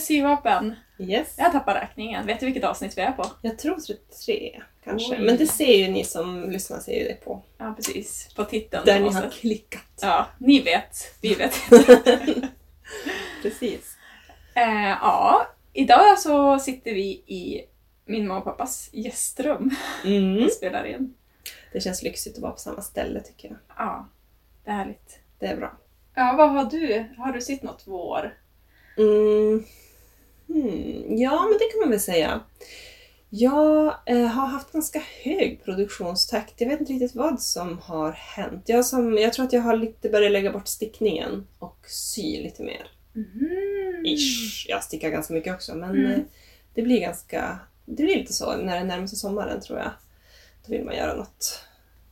syvapen. Yes. Jag tappar räkningen. Vet du vilket avsnitt vi är på? Jag tror 33 kanske. Oj. Men det ser ju ni som lyssnar ser ju det på. Ja, precis. På titeln. Där ni har sätt. klickat. Ja, ni vet. Vi vet. Precis. eh, ja, idag så sitter vi i min mamma och pappas gästrum Mm. och spelar in. Det känns lyxigt att vara på samma ställe tycker jag. Ja, det är härligt. Det är bra. Ja, vad har du? Har du sett något vår? Mm. Hmm. Ja, men det kan man väl säga. Jag eh, har haft ganska hög produktionstakt. Jag vet inte riktigt vad som har hänt. Jag, som, jag tror att jag har lite börjat lägga bort stickningen och sy lite mer. Mm. Ish. Jag stickar ganska mycket också men Mm. eh, det blir ganska... Det blir lite så när det närmar sig sommaren tror jag. Då vill man göra något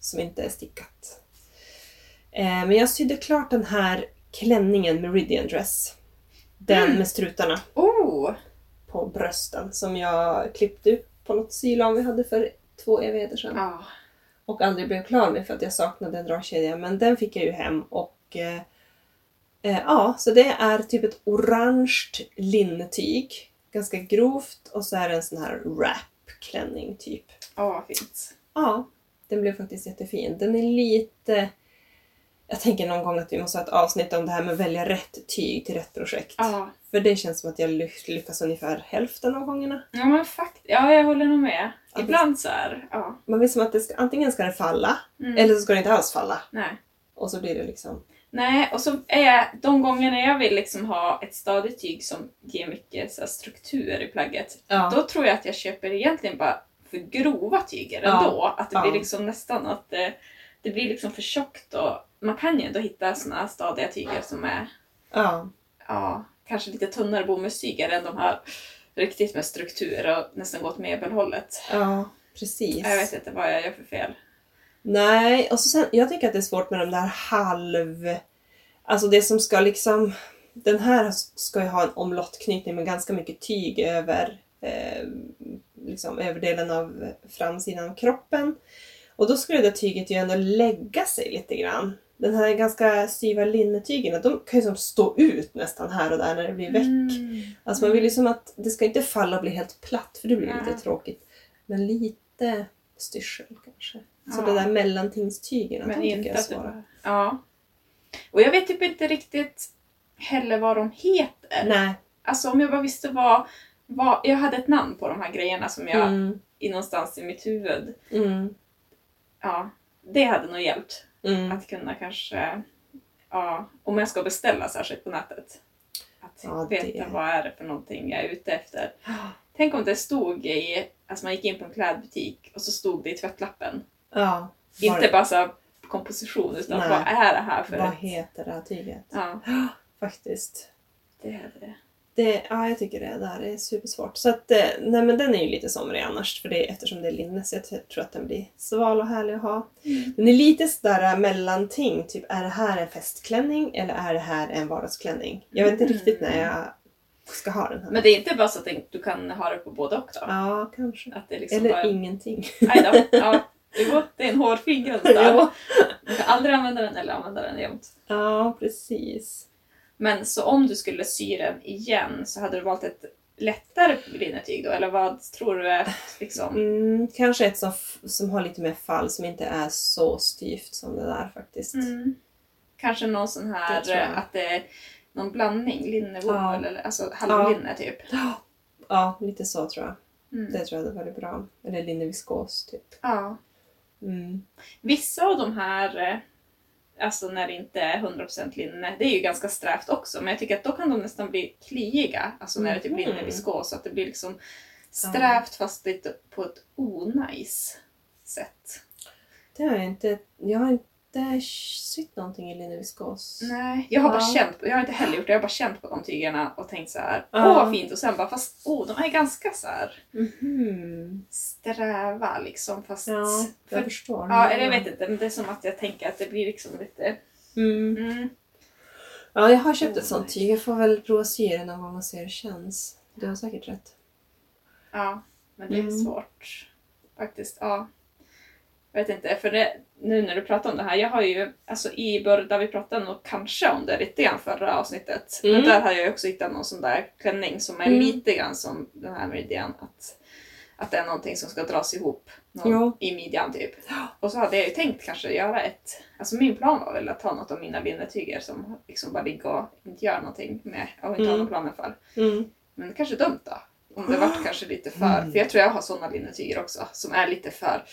som inte är stickat. Eh, men jag sydde klart den här klänningen Meridian Dress. Den Mm. med strutarna Oh! på brösten som jag klippte upp på något sylam vi hade för två evigheter sedan. Ja. Och aldrig blev klar med för att jag saknade en dragkedja. Men den fick jag ju hem och eh, eh, ja, så det är typ ett orange linnetyg. Ganska grovt och så är det en sån här wrap-klänning typ. Åh, vad fint. Ja, den blev faktiskt jättefin. Den är lite... Jag tänker någon gång att vi måste ha ett avsnitt om det här med att välja rätt tyg till rätt projekt. Ja. För det känns som att jag ly- lyckas ungefär hälften av gångerna. Ja, men fakt Ja, jag håller nog med. Ja, Ibland så här, ja. Man vill som att det ska, antingen ska det falla, Mm. eller så ska det inte alls falla. Nej. Och så blir det liksom... Nej, och så är jag, de gångerna jag vill liksom ha ett stadigt tyg som ger mycket så här, struktur i plagget, Ja. då tror jag att jag köper egentligen bara för grova tyger Ja. ändå. Att det Ja. blir liksom nästan att det, det blir liksom för tjockt och man kan ju ändå hitta såna stadiga tyger som är ja. ja, kanske lite tunnare bomullstyger än de här riktigt med struktur och nästan gått möbelhållet. Ja, precis. Jag vet inte vad jag gör för fel. Nej, och så sen, jag tycker att det är svårt med de där halv... Alltså det som ska liksom... Den här ska ju ha en omlottknytning med ganska mycket tyg över eh, liksom överdelen av framsidan av kroppen. Och då skulle det tyget ju ändå lägga sig lite grann. Den här ganska styva linnetygerna, de kan ju som stå ut nästan här och där när det blir väck. Mm. Alltså man vill ju som att det ska inte falla och bli helt platt för det blir Nej. lite tråkigt. Men lite styrsel kanske. Så Ja. det där mellantingstygerna, Men de tycker jag är svåra. Ja. Och jag vet typ inte riktigt heller vad de heter. Nej. Alltså om jag bara visste vad, vad... Jag hade ett namn på de här grejerna som jag Mm. i någonstans i mitt huvud... Mm. Ja, det hade nog hjälpt. Mm. Att kunna kanske... Ja, om jag ska beställa särskilt på nätet. Att Ja, veta det- vad är det för någonting jag är ute efter. Tänk om det stod i... Alltså man gick in på en klädbutik och så stod det i tvättlappen. Ja. Inte bara så komposition utan Nej. vad är det här för Vad ett... heter det här tyget? Ja, Faktiskt. det är det. Det, ja, jag tycker det där är supersvårt. Så att, eh, nej men den är ju lite somrig annars för det, eftersom det är linne så jag tror att den blir sval och härlig att ha. Mm. Den är lite sådär äh, mellanting, typ är det här en festklänning eller är det här en vardagsklänning? Jag vet inte Mm. riktigt när jag ska ha den här. Men det är inte bara så att du kan ha det på både och då? Ja, kanske. Att det liksom Eller bara... ingenting. Nej då. Ja. Jo, det är en hårfin grund där. Du kan aldrig använda den eller använda den jämt. ja, precis. Men så om du skulle sy den igen så hade du valt ett lättare linnetyg då? Eller vad tror du är liksom... Mm, kanske ett som, som har lite mer fall, som inte är så styvt som det där faktiskt. Mm. Kanske någon sån här Det att det är någon blandning, linnebomull Ja. eller alltså halvlinne typ. Ja, lite så tror jag. Mm. Det tror jag hade varit bra. Eller linneviskos typ. Ja. Mm. Vissa av de här, eh, alltså när det inte är 100% linne, det är ju ganska strävt också, men jag tycker att då kan de nästan bli klyiga, alltså när det typ Mhm. linne viskos, så att det blir liksom strävt fast lite på ett onajs sätt. Det har jag inte... Jag har inte sytt någonting i linneviskos. Nej, jag har bara Ja. känt på, jag har inte heller gjort det, jag har bara känt på de tygerna och tänkt så här, åh vad fint, och sen bara fast åh, de är ganska så här Mhm. sträva liksom, fast... Ja, jag för, förstår. ja, eller jag vet inte, men det är som att jag tänker att det blir liksom lite... Mm. Mm, Ja, jag har köpt ett sånt tyg. Jag får väl prova sy det någon gång och se hur det känns. Du har säkert rätt. Ja, men det är Mm. svårt. Faktiskt, ja. Jag vet inte, för det, nu när du pratar om det här, jag har ju, alltså i början, där vi pratade nog kanske om det lite grann förra avsnittet, Mm. men där har jag också hittat någon sån där klänning som är Mm. lite grann som den här midjan, att, att det är någonting som ska dras ihop någon, i midjan typ. Och så hade jag ju tänkt kanske göra ett, alltså min plan var väl att ta något av mina linnetyger som liksom bara ligger och inte gör någonting med, och inte har Mm. någon planer för. Mm. Men kanske dumt då. Om det vart kanske lite för, Mm. för jag tror jag har såna linnetyger också som är lite för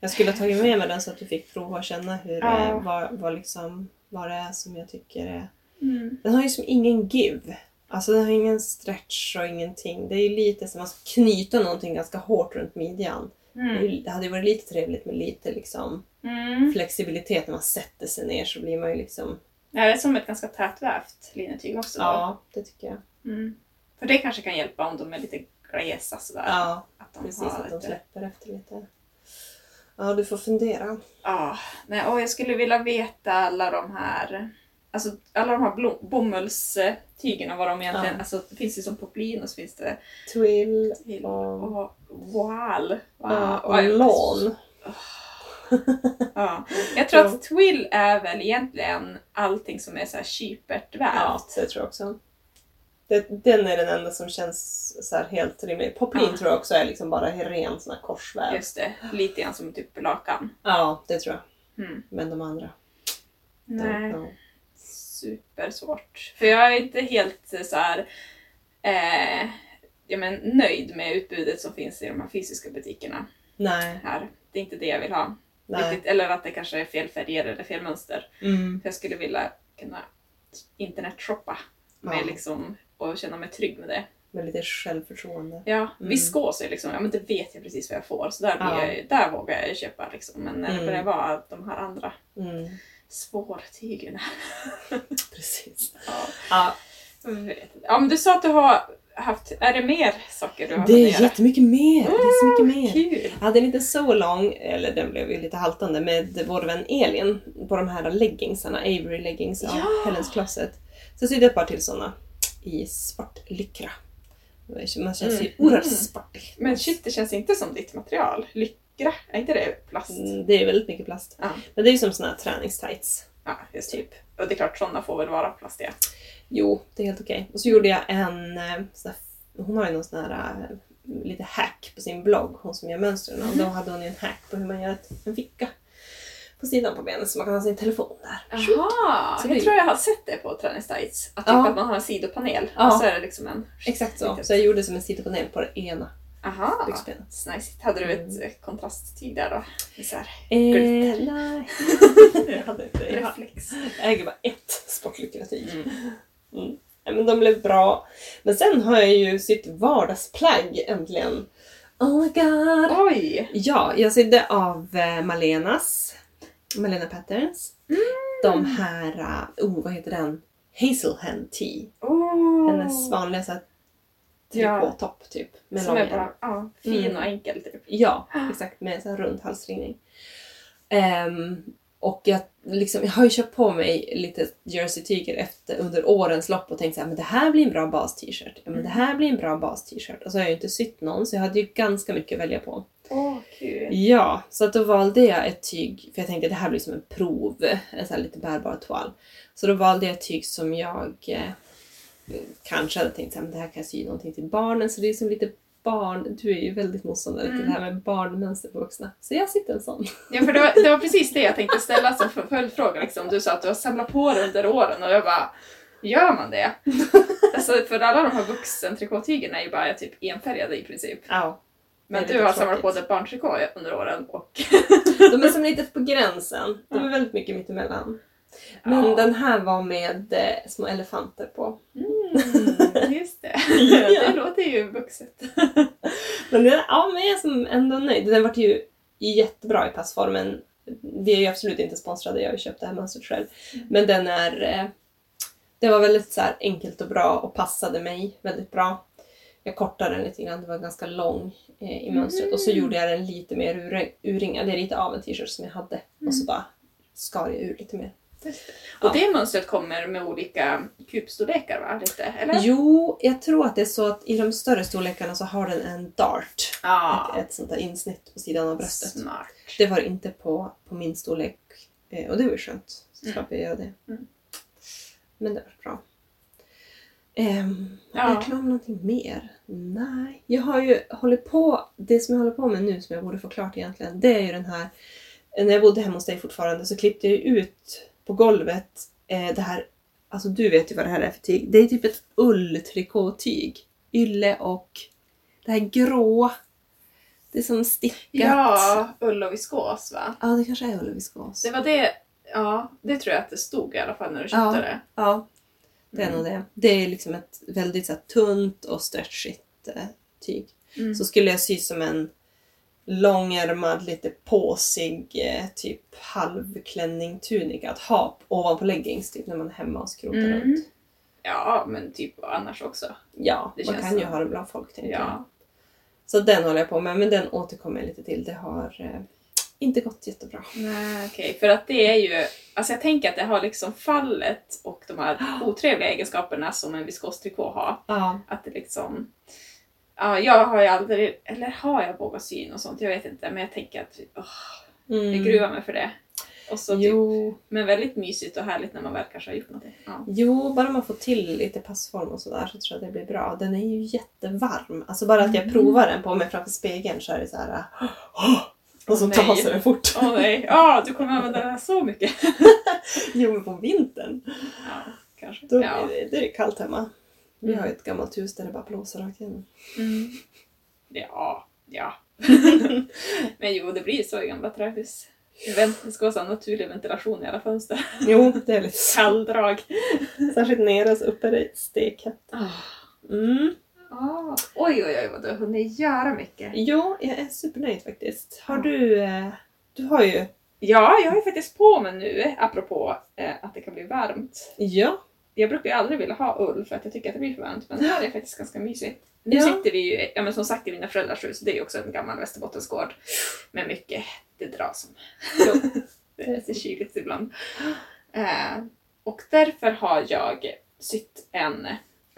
Jag skulle ha tagit med mig den så att du fick prova och känna hur, Ja. eh, vad, vad, liksom, vad det är som jag tycker är... Mm. Den har ju som ingen give. Alltså den har ingen stretch och ingenting. Det är ju lite som att knyta någonting ganska hårt runt midjan. Mm. Det hade ju varit lite trevligt med lite liksom Mm. flexibilitet när man sätter sig ner så blir man ju liksom... Ja, det är som ett ganska tätvävt linnetyg också. då. Ja, det tycker jag. Mm. För det kanske kan hjälpa om de är lite glesa sådär. Ja, att de precis. Att de släpper efter lite. Ja, du får fundera. Ja, nej, och jag skulle vilja veta alla de här Alltså alla de här blom, bomullstygerna, vad de egentligen... Ja. Alltså det finns ju som poplin och så finns det Twill till och, och voal. ja, och, och lawn. Ja. Jag tror att twill är väl egentligen allting som är så här kypert Ja, det tror jag också. Det, den är den enda som känns så här helt rimlig. Poplin Ja. tror jag också är liksom bara ren sån här korsväv. Just det, lite grann som typ lakan. Ja, det tror jag. Mm. Men de andra? Nej. Ja. supersvårt. För jag är inte helt eh, så här, eh, ja, men, nöjd med utbudet som finns i de här fysiska butikerna Nej. här. Det är inte det jag vill ha. Riktigt, eller att det kanske är fel färger eller fel mönster. Mm. För jag skulle vilja kunna internetshoppa med Ja. liksom, och känna mig trygg med det. Med lite självförtroende. Ja, Mm. viskos är liksom, ja men det vet jag precis vad jag får. Så där, Ja. jag, där vågar jag köpa liksom. Men när det Mm. börjar vara de här andra Mm. svårtygerna. Precis. Ja. Ja. Ja men du sa att du har haft, är det mer saker du har det är jättemycket mer. Det är så mycket mer. Kul! Jag hade en lite så lång, eller den blev ju lite haltande, med vår vän Elin på de här leggingsarna, Avery leggings av Ja! Helens Closet. Så sydde jag ett par till sådana i svart lycra. Man känns ju Mm. oerhört sportig. Men shit, det känns inte som ditt material. Lyckra, är inte det plast? Mm, Det är väldigt mycket plast. Ja. Men det är ju som såna här träningstights. Ja, just typ. Och det är klart, sådana får väl vara plastiga. Jo, det är helt okej. Och så gjorde jag en, eh, sån där, hon har ju någon sån här eh, lite hack på sin blogg, hon som gör mönstren. Och då hade hon ju en hack på hur man gör en ficka på sidan på benet så man kan ha sin telefon där. Jaha! Så jag det- tror jag har sett det på träningstights. Att, typ Ja. att man har en sidopanel Ja. och så är det liksom en... Exakt så. Så jag gjorde som en sidopanel på det ena Aha! Nice. Hade du ett Mm. eh, kontrasttyg där då? Så här, Eh, nej. jag hade inte det. Jag reflex. äger bara ett sportlyckotyg. Mm. Mm. Men de blev bra. Men sen har jag ju sytt vardagsplagg äntligen. Oh my god! Oj! Ja, jag sydde av eh, Malenas, Malena Patterns. Mm. De här, eh, oh vad heter den? Hazel Hen Tea. Oh. Hennes vanliga så här, Ja. trikåtopp typ. Med Som är bara ja, fin Mm. och enkel typ. Ja, exakt. Med här rund halsringning. Ehm, och jag, liksom, jag har ju köpt på mig lite jersey-tyger efter, under årens lopp och tänkt så här, men det här blir en bra bas-t-shirt. Ja, men det här blir en bra bas-t-shirt. Och så har jag ju inte sytt någon så jag hade ju ganska mycket att välja på. Åh, kul. Ja, så att då valde jag ett tyg, för jag tänkte att det här blir som en prov, en sån här lite bärbar toal. Så då valde jag ett tyg som jag eh, kanske hade tänkt att det här kan jag sy någonting till barnen. Så det är som lite barn, du är ju väldigt motståndare till Mm. det här med barnmönster på vuxna. Så jag sitter en sån. Ja, för det var, det var precis det jag tänkte ställa som följdfråga. Liksom. Du sa att du har samlat på det under åren och jag bara, gör man det? alltså, för alla de här vuxentrikåtygerna är ju bara typ enfärgade i princip. Ja. Men du har samlat på tråkigt. dig barntrikå under åren och... De är som lite på gränsen. De är väldigt mycket mittemellan. Men Ja. den här var med eh, små elefanter på. Mm, just det. Ja. Det låter ju vuxet. Men, den, ja, men jag är som ändå nöjd. Den vart ju jättebra i passformen. Vi är ju absolut inte sponsrade, jag har ju köpt det här mönstret själv. Men den är... Eh, det var väldigt så här enkelt och bra och passade mig väldigt bra. Jag kortade den lite grann, det var ganska lång eh, i mönstret. Och så gjorde jag den lite mer ur, urringad. Det är lite av en t-shirt som jag hade. Och så bara skar jag ur lite mer. Och det mönstret kommer med olika kupstorlekar va? Lite, eller? Jo, jag tror att det är så att i de större storlekarna så har den en dart. Ja. Ett, ett sånt där insnitt på sidan av bröstet. Smart. Det var inte på, på min storlek. Eh, och det var ju skönt. Så Mm. slapp jag göra det. Mm. Men det var bra. Um, Ja. Har jag glömt någonting mer? Nej. Jag har ju hållit på, det som jag håller på med nu som jag borde få klart egentligen, det är ju den här, när jag bodde hemma hos dig fortfarande så klippte jag ut på golvet eh, det här, alltså du vet ju vad det här är för tyg. Det är typ ett ulltrikåtyg. Ylle och det här grå. Det är som stickat. Ja, ull och viskos va? Ja, det kanske är ull och viskos. Det var det, ja, det tror jag att det stod i alla fall när du köpte Ja. det. Ja, det är Mm. nog det. Det är liksom ett väldigt så här, tunt och stretchigt eh, tyg. Mm. Så skulle jag sy som en långärmad, lite påsig, eh, typ halvklänning-tunika att ha ovanpå leggings typ när man är hemma och skrotar Mm. runt. Ja, men typ annars också. Ja, Det man kan ju så. ha den bland folk tänker jag. Ja. Så den håller jag på med, men den återkommer jag lite till. Det har eh, inte gått jättebra. Nej, okej. För att det är ju... Alltså jag tänker att det har liksom fallet och de här otrevliga egenskaperna som en viskostrikå har. Ja. Att det liksom... Ja, jag har ju aldrig... Eller har jag vågat sy och sånt? Jag vet inte. Men jag tänker att åh, Mm. jag gruvar mig för det. Och så typ, Jo, men väldigt mysigt och härligt när man väl kanske har gjort någonting. Ja. jo, bara man får till lite passform och sådär så tror jag det blir bra. Den är ju jättevarm. Alltså bara att jag Mm. provar den på mig framför spegeln så är det så här. Och så tar nej. sig den fort. Åh nej, ja du kommer använda den här så mycket. Jo, men på vintern Ja, kanske. då ja. blir det, det är kallt hemma. Vi Mm. har ju ett gammalt hus där det bara blåser rakt igenom. Mm. Ja, ja. Men jo, det blir så i gamla trähus. Det ska vara naturlig ventilation i alla fönster. Jo, det är lite Kalldrag. Särskilt nere så uppe är det stekhett. Mm. Ah. Oj, oj, oj vad du har hunnit göra mycket. Jo, jag är supernöjd faktiskt. Har du... Eh, du har ju... Ja, jag har ju faktiskt på mig nu, apropå eh, att det kan bli varmt. Ja. Jag brukar ju aldrig vilja ha ull för att jag tycker att det blir för varmt, men det här är faktiskt ganska mysigt. Nu Ja. sitter vi ju, ja men som sagt i mina föräldrars hus, det är ju också en gammal Västerbottensgård. Med mycket, det dras som. det är lite kyligt ibland. Eh, och därför har jag sytt en,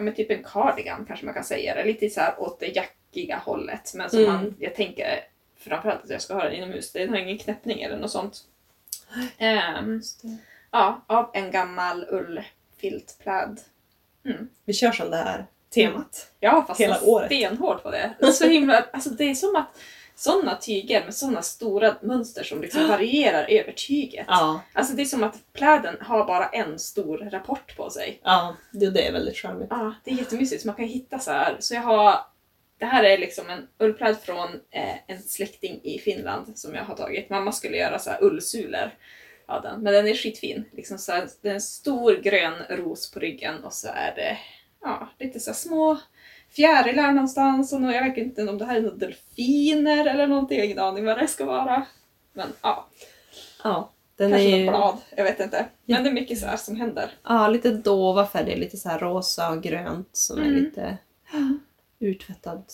men typ en cardigan kanske man kan säga det. Lite så här åt det jackiga hållet. Men som Mm. man, jag tänker framförallt att jag ska ha den inomhus. Det har ingen knäppning eller något sånt. Ehm, ja, av en gammal ullfiltpläd. Mm. Vi kör som det här temat. Ja, fast Hela året. stenhårt på det. det är så himla, alltså det är som att sådana tyger med sådana stora mönster som liksom varierar över tyget. Ja. Alltså det är som att pläden har bara en stor rapport på sig. Ja, det, det är väldigt charmigt. Ja, det är jättemysigt. Man kan hitta så här. Så jag har... Det här är liksom en ullpläd från eh, en släkting i Finland som jag har tagit. Mamma skulle göra så här ullsulor av den. Men den är skitfin. Liksom så här, det är en stor grön ros på ryggen och så är det ja, lite så små fjärilar någonstans. Och jag vet inte om det här är några delfiner eller någonting. Jag har ingen aning vad det ska vara. Men ja, Ja. Den kanske är något ju blad. Jag vet inte. Men det är mycket så här som händer. ja, lite dova färger, lite så här rosa och grönt som är Mm. lite urtvättad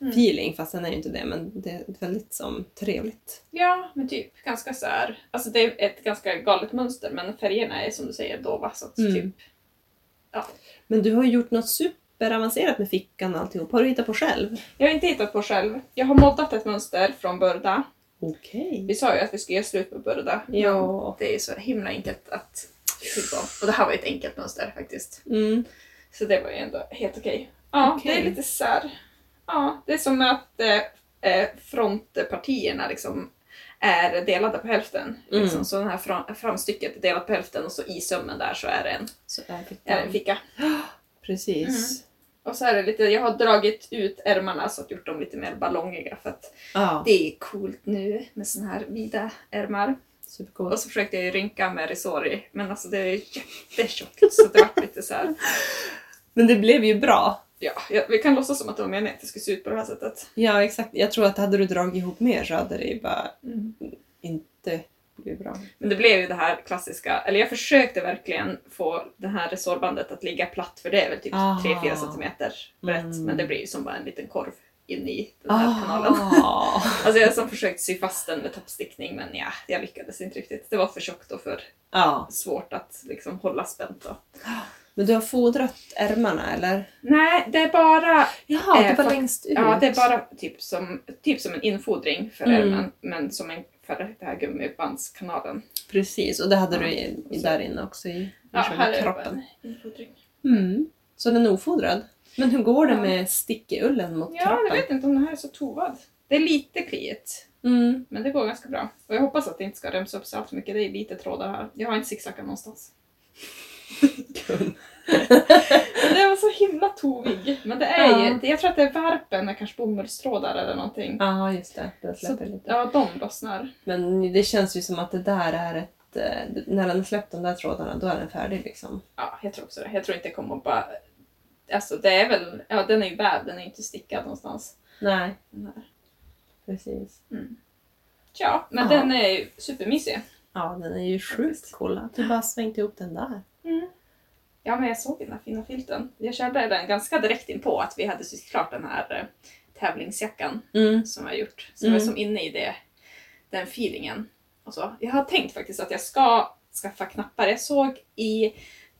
Mm. feeling. Fast den är ju inte det, men det är väldigt som trevligt. Ja, men typ ganska så här. Alltså det är ett ganska galet mönster men färgerna är som du säger dova så att Mm. typ. Men du har ju gjort något superavancerat med fickan och alltihop. Har du hittat på själv? Jag har inte hittat på själv. Jag har moddat ett mönster från Burda. Okej. Vi sa ju att vi skulle göra slut på Burda. Ja. Men Det är så himla enkelt att på. Och det här var ju ett enkelt mönster faktiskt. Mm. Så det var ju ändå helt okej. Ja, Okej. det är lite så här. Ja, det är som att eh, eh, frontpartierna liksom är delade på hälften. Mm. Liksom. Så den här fram, framstycket är delat på hälften och så i sömmen där så är det en, Så är är det fickan. en ficka. Precis. Och så är det lite, jag har dragit ut ärmarna så att gjort dem lite mer ballongiga för att Ja, det är coolt nu med såna här vida ärmar. supercoolt. Och så försökte jag ju rynka med resori men alltså det är jättetjockt så det var lite så här. Men det blev ju bra. Ja, jag, vi kan låtsas som att det var meningen att det skulle se ut på det här sättet. Ja, exakt. Jag tror att hade du dragit ihop mer så hade det ju bara Mm. inte blivit bra. Men det blev ju det här klassiska, eller jag försökte verkligen få det här resorbandet att ligga platt för det är väl typ Aha. 3-4 centimeter brett Mm. men det blir ju som bara en liten korv. in i den här kanalen. Ah. Alltså jag har som försökt sy fast den med toppstickning men ja, jag lyckades inte riktigt. Det var för tjockt och för ja. svårt att liksom hålla spänt. Och. Men du har fodrat ärmarna eller? Nej, det är bara Jaha, Eh, det var fakt- längst ut. Ja, det är bara typ som, typ som en infodring för Mm. ärmen, men som en för den här gummibandskanalen. Precis, och det hade du i, där inne också i, i Ja, här är bara kroppen. en infodring. Mm. Så den är ofodrad? Men hur går det Ja. med stickullen mot Ja, kroppen? jag vet inte om den här är så tovad. Det är lite kliigt, Mm. men det går ganska bra. Och jag hoppas att det inte ska remsa upp sig allt för mycket. Det är lite trådar här. Jag har inte zigzackat någonstans. Det var så himla tovig. Men det är Ja. ju, jag tror att det är varpen med kanske bomullstrådar eller någonting. Ja, just det. Så, släpper lite. ja, de lossnar. Men det känns ju som att det där är ett... eh, När den släppt de där trådarna, då är den färdig liksom. Ja, jag tror också det. Jag tror inte det kommer att bara... Alltså det är väl... Ja, den är ju vävd, den är inte stickad någonstans. Nej, Den precis. Ja, men Ja. den är ju supermysig. Ja, den är ju sjukt cool. Att du bara svängt ihop den där. Ja, men jag såg den här fina filten. Jag körde den ganska direkt in på att vi hade sytt klart den här eh, tävlingsjackan Mm. som jag gjort. Så Mm. jag är som inne i det, den feelingen. Och så. Jag har tänkt faktiskt att jag ska skaffa knappar. Jag såg i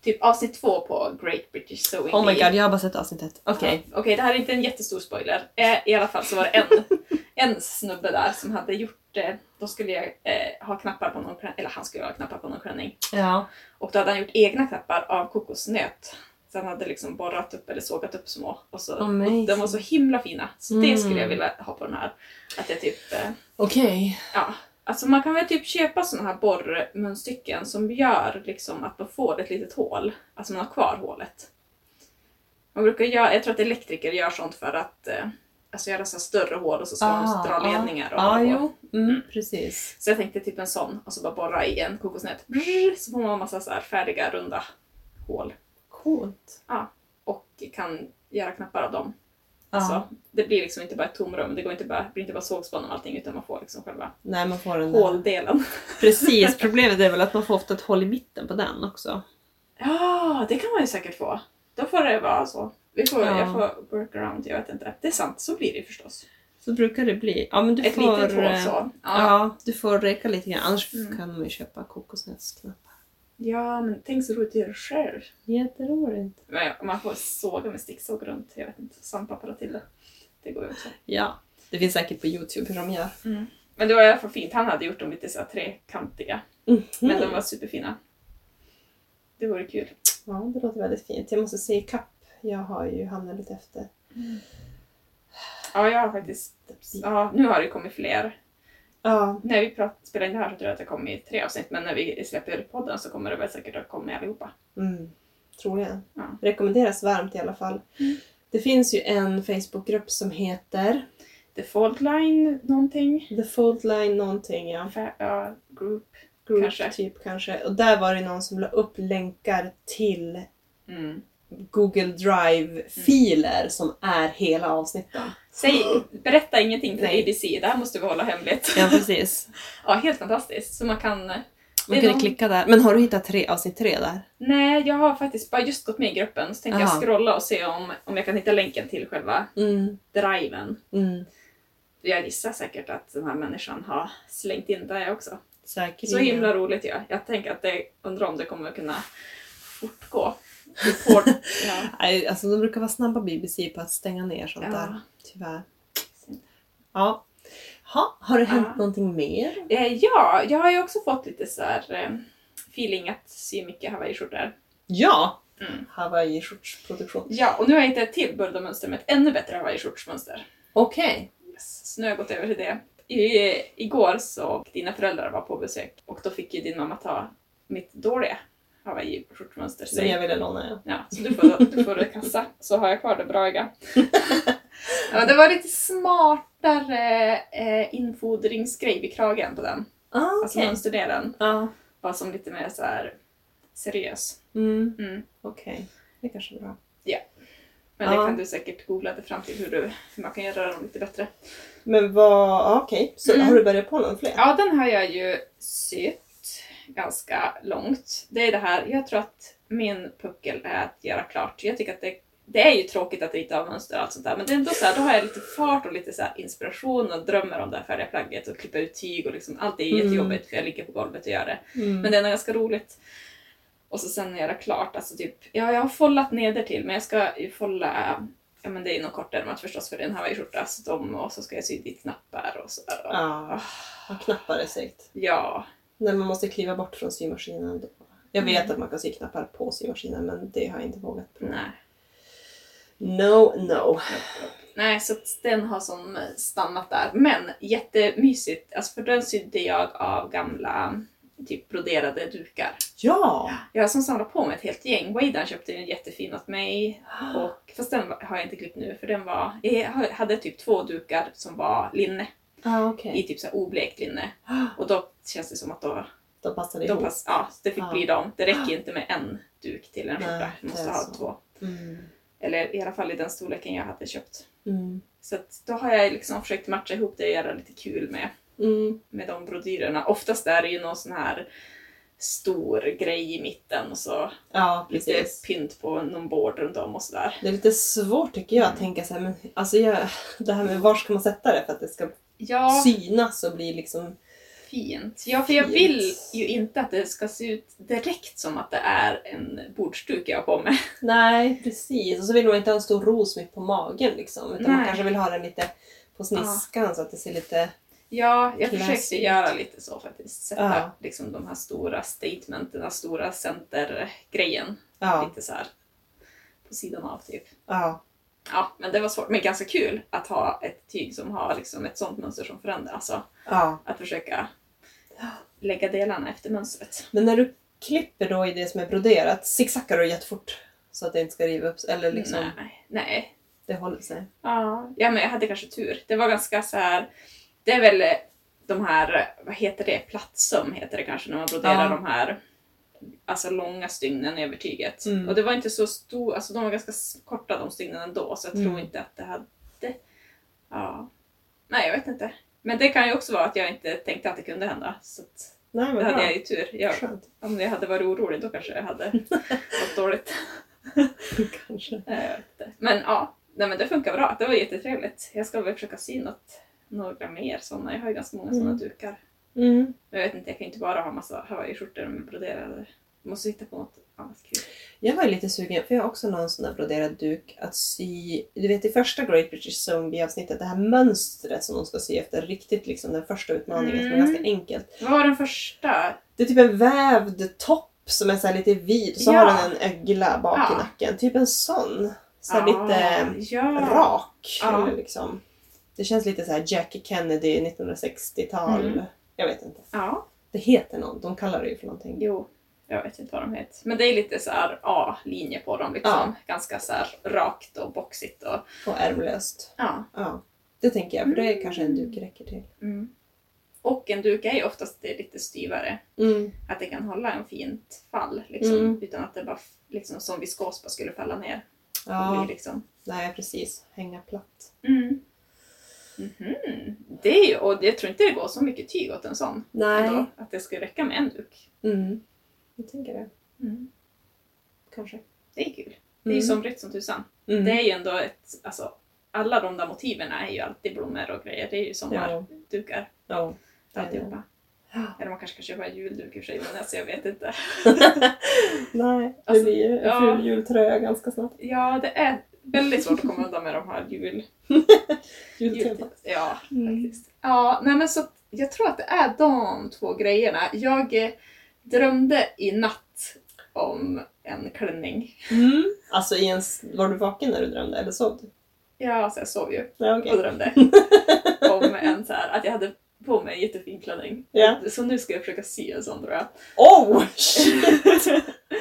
typ avsnitt två på Great British Sewing Oh my god, jag har bara sett avsnittet. Okej. Ja, Okej, det här är inte en jättestor spoiler. Eh, I alla fall så var det en, en snubbe där som hade gjort eh, Då skulle jag eh, ha knappar på någon klänning, eller han skulle ha knappar på någon klänning. Ja. Och då hade han gjort egna knappar av kokosnöt. Så han hade liksom borrat upp eller sågat upp små. Och så, och de var så himla fina. Så det Mm. skulle jag vilja ha på den här. Att jag typ, eh, Okej. ja. Alltså man kan väl typ köpa såna här borrmunstycken som gör liksom att man får ett litet hål. Alltså man har kvar hålet. Man brukar göra, jag tror att elektriker gör sånt för att eh, alltså göra så här större hål och så ska Ah, man dra ah. ledningar och Ja, på. jo. Mm, Mm. precis. Så jag tänkte typ en sån och så bara borra i en kokosnöt. Så får man en massa så färdiga runda hål. Coolt. Och kan göra knappar av dem. Ja. Så det blir liksom inte bara ett tomrum, det går inte bara, blir inte bara sågspån och allting utan man får liksom själva Nej, man får den håldelen. Precis, problemet är väl att man får ofta ett hål i mitten på den också. Ja, det kan man ju säkert få. Då får det vara så. Vi får, Ja. Jag får workaround, jag vet inte. Det är sant, så blir det förstås. Så brukar det bli. Ja, men du Ett får... litet hål eh, så. Ja. Ja. du får reka lite grann. Annars Mm. kan man ju köpa kokosnötsknappar. ja, men tänk så roligt att göra själv. Jätteroligt. Men man får såga med sticksåg runt, jag vet inte, sandpapper till det. Det går ju också. Ja. Det finns säkert på Youtube hur de gör. Men det var i alla fall fint, han hade gjort dem lite så här trekantiga. Mm. Men de var superfina. Det vore kul. Ja, det låter väldigt fint. Jag måste se kapp. Jag har ju hamnat lite efter. Ja, jag har faktiskt... Ja, nu har det kommit fler. Ja, När vi prat, spelar in det här så tror jag att det kommer i tre avsnitt, men när vi släpper podden så kommer det väl säkert att komma allihopa. mm. troligen. Ja. Rekommenderas varmt i alla fall. Mm. Det finns ju en Facebookgrupp som heter The Fault Line någonting. The Fold Line någonting, ja. Fa- Ja, group. Group Kanske. typ kanske. Och där var det någon som la upp länkar till Mm. Google Drive-filer som är hela avsnitten. Säg, berätta ingenting till Nej. ABC, det här måste vi hålla hemligt. Ja, precis. Ja, helt fantastiskt. Så man kan... Man kunde någon- klicka där. Men har du hittat tre, avsnitt tre där? Nej, jag har faktiskt bara just gått med i gruppen, så tänkte jag Aha. scrolla och se om, om jag kan hitta länken till själva Mm. driven. Mm. Jag gissar säkert att den här människan har slängt in det också. Säkert. Så himla roligt ja. Jag tänker att det, undrar om det kommer kunna fortgå. Hårt- ja. Nej, alltså de brukar vara snabba BBC på att stänga ner sånt Ja. där. Tyvärr. Ja. Ha, har det hänt Ja. någonting mer? Eh, ja, jag har ju också fått lite så här eh, feeling att sy mycket hawaiiskjortor. Ja! Mm. Hawaii-skjortsproduktion. Ja, och nu har jag hittat ett till burdomönster med ett ännu bättre hawaiiskjortsmönster. Okej. Yes. Så nu har jag gått över till det. I, igår så dina föräldrar var på besök och då fick ju din mamma ta mitt dåliga hawaiiskjortmönster. Så, Som jag ville låna, ja. ja, så du får, du får kassa så har jag kvar det braiga. ja, det var lite smartare eh, infodringsgrej vid kragen på den. Ah, Alltså okej. mönsterdelen Ja. var som lite mer så här seriös. Mm. Mm. Okej. Det kanske är bra. Men Ja. det kan du säkert googla dig fram till hur, du, hur man kan göra dem lite bättre. Men vad... ja, Okej. Så Mm. har du börjat på någon fler? Ja, den har jag ju sytt ganska långt. Det är det här, jag tror att min puckel är att göra klart. Jag tycker att det, det är ju tråkigt att inte har mönster och allt sånt där men det är ändå så här, då har jag lite fart och lite så här inspiration och drömmer om det här färdiga plagget och klippa ut tyg och liksom allt är Mm. jättejobbigt för jag ligger på golvet och gör det. Mm. Men det är ändå ganska roligt. Och så sen göra klart, alltså typ, ja jag har follat neder till men jag ska ju folla, ja men det är ju något kortärmat förstås för det är en hawaiiskjorta så de, och så ska jag sy dit knappar och sådär. Och, Ja, vad knappar är segt. ja, När man måste kliva bort från symaskinen. Då. Jag vet Mm. att man kan sy knappar på symaskinen men det har jag inte vågat prova. nej. No, no. Nej, så den har som stannat där. Men jättemysigt, alltså för den sydde jag av gamla typ broderade dukar. Ja! Jag har som samlat på mig ett helt gäng. Wadan köpte en jättefin åt mig. Och, fast den har jag inte klippt nu för den var, jag hade typ två dukar som var linne. Ah, okej. I typ så oblekt linne. Och då känns det som att då, Då passar ihop. pass, ja, det fick Ja. bli dem. Det räcker inte med en duk till en skjorta. Du måste ha så. två. Mm. Eller i alla fall i den storleken jag hade köpt. Mm. Så då har jag liksom försökt matcha ihop det och göra lite kul med, Mm. med de brodyrerna. Oftast är det ju någon sån här stor grej i mitten och så Ja, lite pynt på någon bord runt om och sådär. Det är lite svårt tycker jag att tänka så här, men alltså jag, det här med var ska man sätta det för att det ska Ja, synas och bli liksom... fint. Ja, för jag vill ju inte att det ska se ut direkt som att det är en bordsduk jag har på mig. Nej, precis. Och så vill man inte ha en stor ros mitt på magen liksom. Utan man Nej. kanske vill ha den lite på sniskan så att det ser lite... Ja, jag försökte göra lite så faktiskt. Sätta Ja. liksom de här stora statementen, den stora centergrejen Ja, lite så här på sidan av typ. ja, Ja, men det var svårt. Men ganska kul att ha ett tyg som har liksom ett sånt mönster som förändras. Alltså ja. att försöka lägga delarna efter mönstret. Men när du klipper då i det som är broderat, zigzaggar du jättefort så att det inte ska riva upp? Eller liksom, Nej, nej. det håller sig? Ja, ja, men jag hade kanske tur. Det var ganska så här. Det är väl de här, vad heter det, plattsöm heter det kanske när man broderar Ja. de här alltså långa stygnen över tyget. Mm. Och det var inte så stor, alltså de var ganska korta de stygnen ändå så jag tror Mm. inte att det hade, ja. Nej, jag vet inte. Men det kan ju också vara att jag inte tänkte att det kunde hända. Så att, Nej, men hade jag ju tur. Jag, om jag hade varit orolig då kanske jag hade mått dåligt. Kanske. Eh. Men ja, nej, men det funkar bra. Det var jättetrevligt. Jag ska väl försöka sy något, några mer sådana. Jag har ju ganska många sådana Mm. dukar. Mm. Jag vet inte, jag kan inte bara ha massa hawaiiskjortor med broderade. Jag måste hitta på något annat kul. Jag var lite sugen, för jag har också någon sån där broderad duk att sy. Du vet i första Great British Zombie-avsnittet, det här mönstret som de ska sy efter, riktigt liksom den första utmaningen som är Mm. ganska enkelt. Vad var den första? Det är typ en vävd topp som är så här lite vid, så Ja. har den en ögla bak i Ja. nacken. Typ en sån. Så Ah, lite ja. rak. Ja. Liksom. Det känns lite så här Jackie Kennedy 1960-tal. Mm. Jag vet inte. Ja, Det heter någon, de kallar det ju för någonting. jo. Jag vet inte vad de heter. Men det är lite så A-linje på dem. Liksom. Ja. Ganska så rakt och boxigt. Och, Och ärmlöst. ja. Ja. Det tänker jag, för det Mm. kanske en duk räcker till. Mm. Och en duk är ju oftast lite styvare. Mm. Att det kan hålla en fint fall. Liksom, Mm. Utan att det bara liksom, som viskos bara skulle falla ner. Ja, liksom. nej precis. Hänga platt. Mm. Mhm. Det är och jag tror inte det går så mycket tyg åt en sån. Nej. Ändå, att det skulle räcka med en duk. Mm. Jag tänker det. Mm. Kanske. Det är kul. Det är ju Mm. somrigt som tusan. Mm. Det är ju ändå ett, alltså, alla de där motiven är ju alltid blommor och grejer. Det är ju sommardukar Ja. det. alltihopa. Ja. Eller man kanske kan köpa en julduk i och för sig, men alltså, jag vet inte. Nej, det Alltså, blir ju ja. jultröja ganska snabbt. Ja, det är väldigt svårt att komma undan med de här jul... Jultemat. Ja, Mm. faktiskt. Ja, nej men så jag tror att det är de två grejerna. Jag eh, drömde i natt om en klänning. Mm. Alltså i en, var du vaken när du drömde eller sov du? Ja, alltså jag sov ju Ja, okej. och drömde om en så här, att jag hade på mig en jättefin klänning. Ja. Så nu ska jag försöka sy en sån tror jag. Oh! Shit!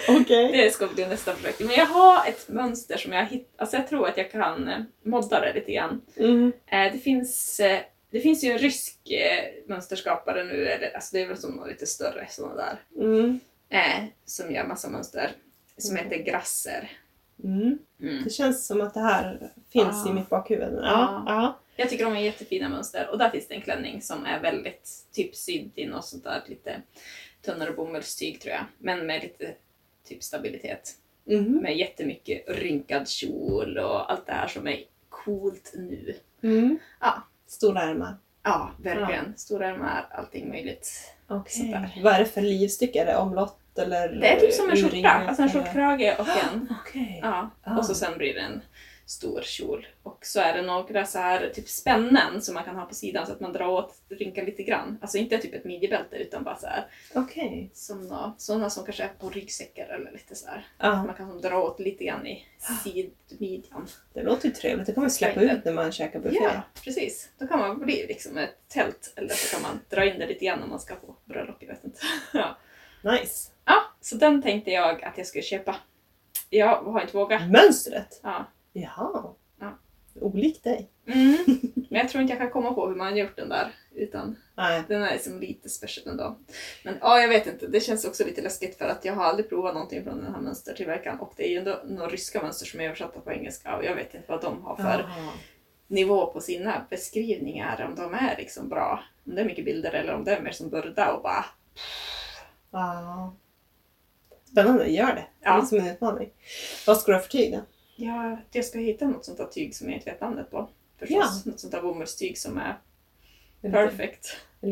Okej. Det ska bli nästa projekt. Men jag har ett mönster som jag hittat, alltså jag tror att jag kan eh, modda det lite grann. Mm. Eh, det, finns, eh, det finns ju en rysk mönsterskapare nu, eller, alltså det är väl som lite större sådana där, Mm. som gör massa mönster. Som Mm. heter Grasser. Mm. Mm. Det känns som att det här finns Ja. i mitt bakhuvud. Ja. Ja. Ja. Jag tycker de är jättefina mönster och där finns det en klänning som är väldigt typ sydd i något sånt där lite tunnare bomullstyg tror jag. Men med lite typ stabilitet. Mhm. med jättemycket rynkad kjol och allt det här som är coolt nu. Mm. Ja. Stora ärmar. Ja, verkligen. Stora ärmar, allting möjligt. Okej. Sådär. Vad är det för livstycke? Är det omlott eller Det är typ som en skjorta, alltså en skjortkrage och en Okej. Ja, Ah. och så sen blir det en stor kjol. Och så är det några så här typ spännen som man kan ha på sidan så att man drar åt, rynkar lite grann. Alltså inte typ ett midjebälte utan bara så här Okej. som nå- sådana som kanske är på ryggsäckar eller lite så här. Ja, Man kan dra åt lite grann i sidmidjan. det låter ju trevligt. Det kan man släppa ut när man käkar buffé. Ja, precis. Då kan man bli liksom ett tält eller så kan man dra in det lite grann om man ska på bröllop, jag vet inte. Ja. Nice. ja, så den tänkte jag att jag skulle köpa. Jag har inte vågat. Mönstret? Ja. Jaha. Ja. Olikt dig. Mm. Men jag tror inte jag kan komma på hur man har gjort den där. Utan Nej. den är liksom lite special ändå. Men ja, jag vet inte. Det känns också lite läskigt för att jag har aldrig provat någonting från den här mönstertillverkaren. Och det är ju ändå några ryska mönster som är översatta på engelska och jag vet inte vad de har för Jaha. nivå på sina beskrivningar. Om de är liksom bra. Om det är mycket bilder eller om det är mer som Burda och bara Ja. Spännande, gör det. Det är Ja. som en utmaning. Vad ska du ha för tyg då? Ja, jag ska hitta något sånt där tyg som jag inte vet namnet på. Förstås. Ja. Något sånt där bomullstyg som är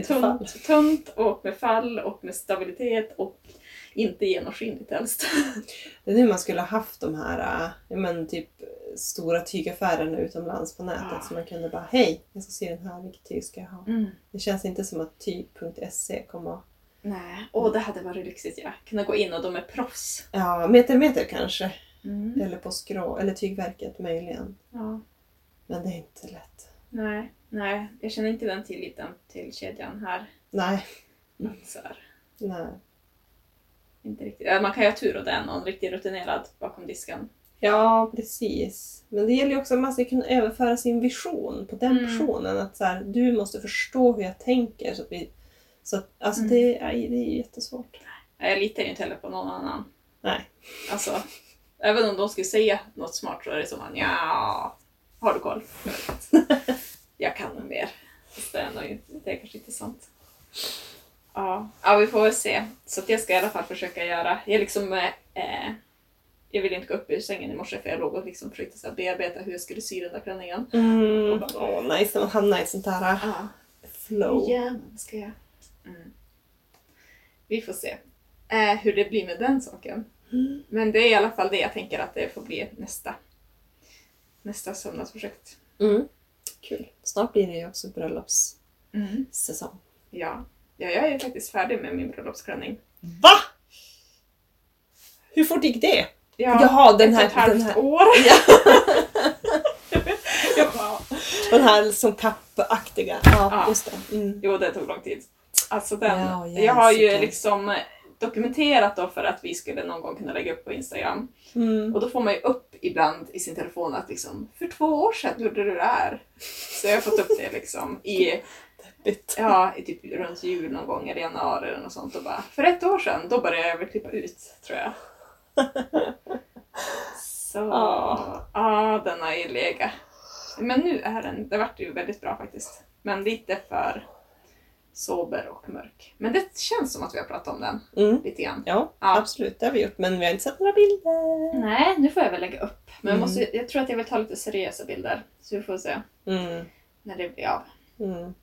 fall. Tunt, tunt och med fall och med stabilitet och inte genomskinligt helst. Det är nu man skulle ha haft de här äh, ja, men typ stora tygaffärerna utomlands på nätet. Ja. Så man kunde bara, hej, jag ska se den här, vilket tyg ska jag ha? Mm. Det känns inte som att tyg.se kommer att... Nej, åh det hade varit lyxigt ja. Kunna gå in och de är proffs. Ja, meter meter kanske. Mm. Eller på skrå, eller Tygverket möjligen. Ja. Men det är inte lätt. Nej, nej, jag känner inte den tilliten till kedjan här. Nej, Så här. nej. Inte riktigt. Man kan ju ha tur och det är någon riktigt rutinerad bakom disken. Ja, precis. Men det gäller ju också att man ska kunna överföra sin vision på den Mm. personen. Att så här, du måste förstå hur jag tänker. Så att vi, så att, alltså Mm. det, aj, det är jättesvårt. Jag litar ju inte heller på någon annan. Nej. Alltså, även om de skulle säga något smart så är det som att ja, har du koll? Jag. Jag kan nog mer. Det är, nog inte, det är kanske inte sant. Ja. ja, vi får väl se. Så jag ska i alla fall försöka göra. Jag liksom... Eh, jag ville inte gå upp ur sängen i morse för jag låg och liksom försökte så här bearbeta hur jag skulle sy den där klänningen. Mm. Åh, nice när man hamnar i ett sånt här Ja. flow. Ja, men ska jag. Mm. Vi får se eh, hur det blir med den saken. Mm. Men det är i alla fall det jag tänker att det får bli nästa, nästa sömnadsprojekt. Mm. Kul. Snart blir det ju också bröllopssäsong. Ja. ja, jag är faktiskt färdig med min bröllopsklänning. Va? Hur fort gick det? Ja, Jaha, den ett här- och ett halvt här- år. bara, Den här som kappaktiga. Ja, Ja. just det. Mm. Jo, det tog lång tid. Alltså den, Ja, jag har ju liksom dokumenterat då för att vi skulle någon gång kunna lägga upp på Instagram. Mm. Och då får man ju upp ibland i sin telefon att liksom, för två år sedan gjorde du det här. Så jag har fått upp det liksom i, Deppigt. ja, i typ runt jul någon gång eller januari eller något sånt och bara, för ett år sedan, då började jag väl klippa ut, tror jag. Så, Ja. ja, den har ju legat. Men nu är den, det vart ju väldigt bra faktiskt. Men lite för sober och mörk. Men det känns som att vi har pratat om den Mm. lite grann. Ja, Ja. absolut. Det har vi gjort. Men vi har inte sett några bilder. Nej, nu får jag väl lägga upp. Men jag, Mm. måste, jag tror att jag vill ta lite seriösa bilder. Så vi får se Mm. när det blir av. Mm.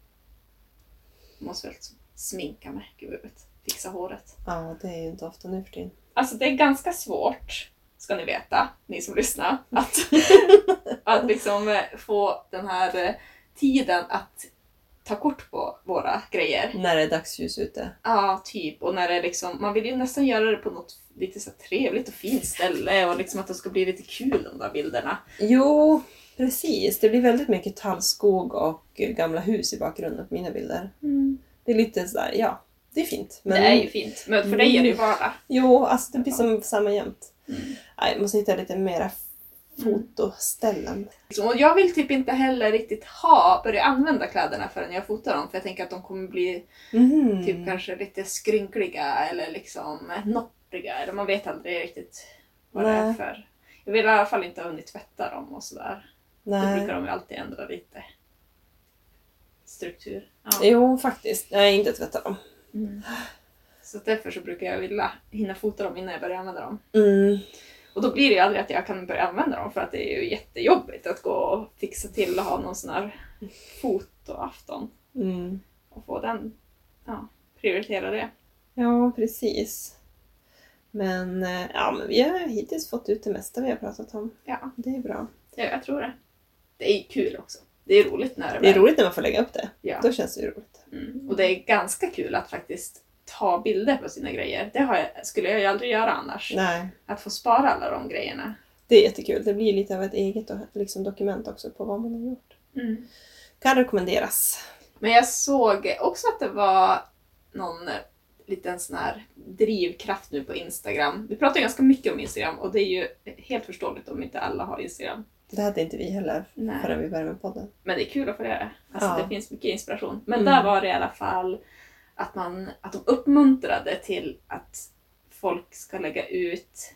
Jag måste väl sminka mig. Gud, jag. Fixa håret. Ja, det är ju inte ofta nu för tiden. Alltså det är ganska svårt, ska ni veta, ni som lyssnar, att, att liksom eh, få den här eh, tiden att ta kort på våra grejer. När det är dagsljus ute. Ja, typ. Och när det är liksom, man vill ju nästan göra det på något lite så trevligt och fint ställe och liksom att det ska bli lite kul de där bilderna. Jo, precis. Det blir väldigt mycket tallskog och gamla hus i bakgrunden på mina bilder. Det är lite sådär, ja, det är fint. Men Det är ju fint, men för dig är det ju vardag. Jo, alltså det blir som samma jämt. Mm. Jag måste hitta lite mera fotoställen. Liksom, Och jag vill typ inte heller riktigt ha, börja använda kläderna förrän jag fotar dem för jag tänker att de kommer bli Mhm. typ kanske lite skrynkliga eller liksom noppriga eller man vet aldrig riktigt vad det är Nej. för. Jag vill i alla fall inte ha hunnit tvätta dem och sådär. Då Nej. brukar de ju alltid ändra lite struktur. Ja. Jo, faktiskt. Nej, inte tvätta dem. Mm. Så därför så brukar jag vilja hinna fota dem innan jag börjar använda dem. Mm. Och då blir det ju aldrig att jag kan börja använda dem för att det är ju jättejobbigt att gå och fixa till och ha någon sån här fotoafton Mm. och få den, ja, prioritera det. Ja, precis. Men, eh, ja, men vi har hittills fått ut det mesta vi har pratat om. Ja, Det är bra. ja jag tror det. Det är kul också. Det är roligt när det, Det är väl- roligt när man får lägga upp det. Ja. Då känns det ju roligt. Mm. Och det är ganska kul att faktiskt ta bilder på sina grejer. Det jag, skulle jag ju aldrig göra annars. Nej, Att få spara alla de grejerna. det är jättekul. Det blir lite av ett eget liksom, dokument också på vad man har gjort. Kan rekommenderas. Men jag såg också att det var någon liten sån här drivkraft nu på Instagram. Vi pratar ju ganska mycket om Instagram och det är ju helt förståeligt om inte alla har Instagram. Det hade inte vi heller Nej. förrän vi började med podden. Men det är kul att få göra det. Alltså Ja. det finns mycket inspiration. Men Mm. där var det i alla fall att, man, att de uppmuntrade till att folk ska lägga ut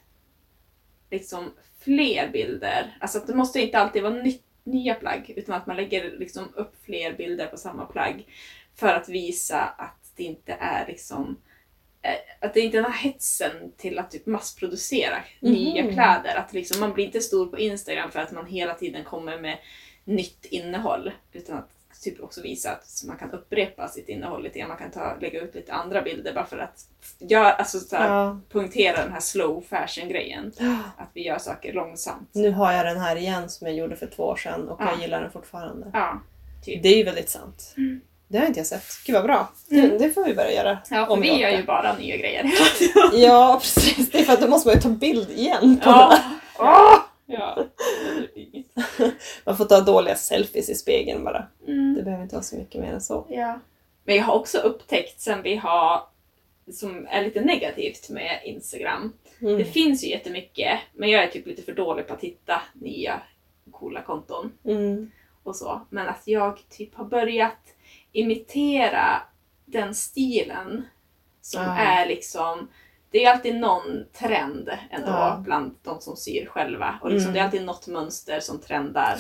liksom fler bilder. Alltså att det måste inte alltid vara ny, nya plagg utan att man lägger liksom upp fler bilder på samma plagg för att visa att det inte är liksom eh, att det inte är den här hetsen till att typ massproducera nya Mhm. kläder. Att liksom man blir inte stor på Instagram för att man hela tiden kommer med nytt innehåll. Utan att typ också visa att man kan upprepa sitt innehåll lite grann. Man kan ta, lägga ut lite andra bilder bara för att gör, alltså, så här, Ja. punktera den här slow fashion grejen. Att vi gör saker långsamt. Nu har jag den här igen som jag gjorde för två år sedan och Ja. jag gillar den fortfarande. Ja, typ. Det är ju väldigt sant. Mm. Det har inte jag sett. Gud vad bra. Mm. Det, det får vi börja göra. Ja, för vi gör ju bara nya grejer. Ja, precis. Det är för att då måste man ju ta bild igen. På ja. Ja. Inget. Man får ta dåliga selfies i spegeln bara. Mm. Det behöver inte vara så mycket mer än så. Ja. Men jag har också upptäckt sen vi har, som är lite negativt med Instagram. Mm. Det finns ju jättemycket, men jag är typ lite för dålig på att hitta nya coola konton Mm. och så. Men att jag typ har börjat imitera den stilen som Ah. är liksom det är alltid någon trend ändå Ja. bland de som syr själva. Och liksom Mm. det är alltid något mönster som trendar.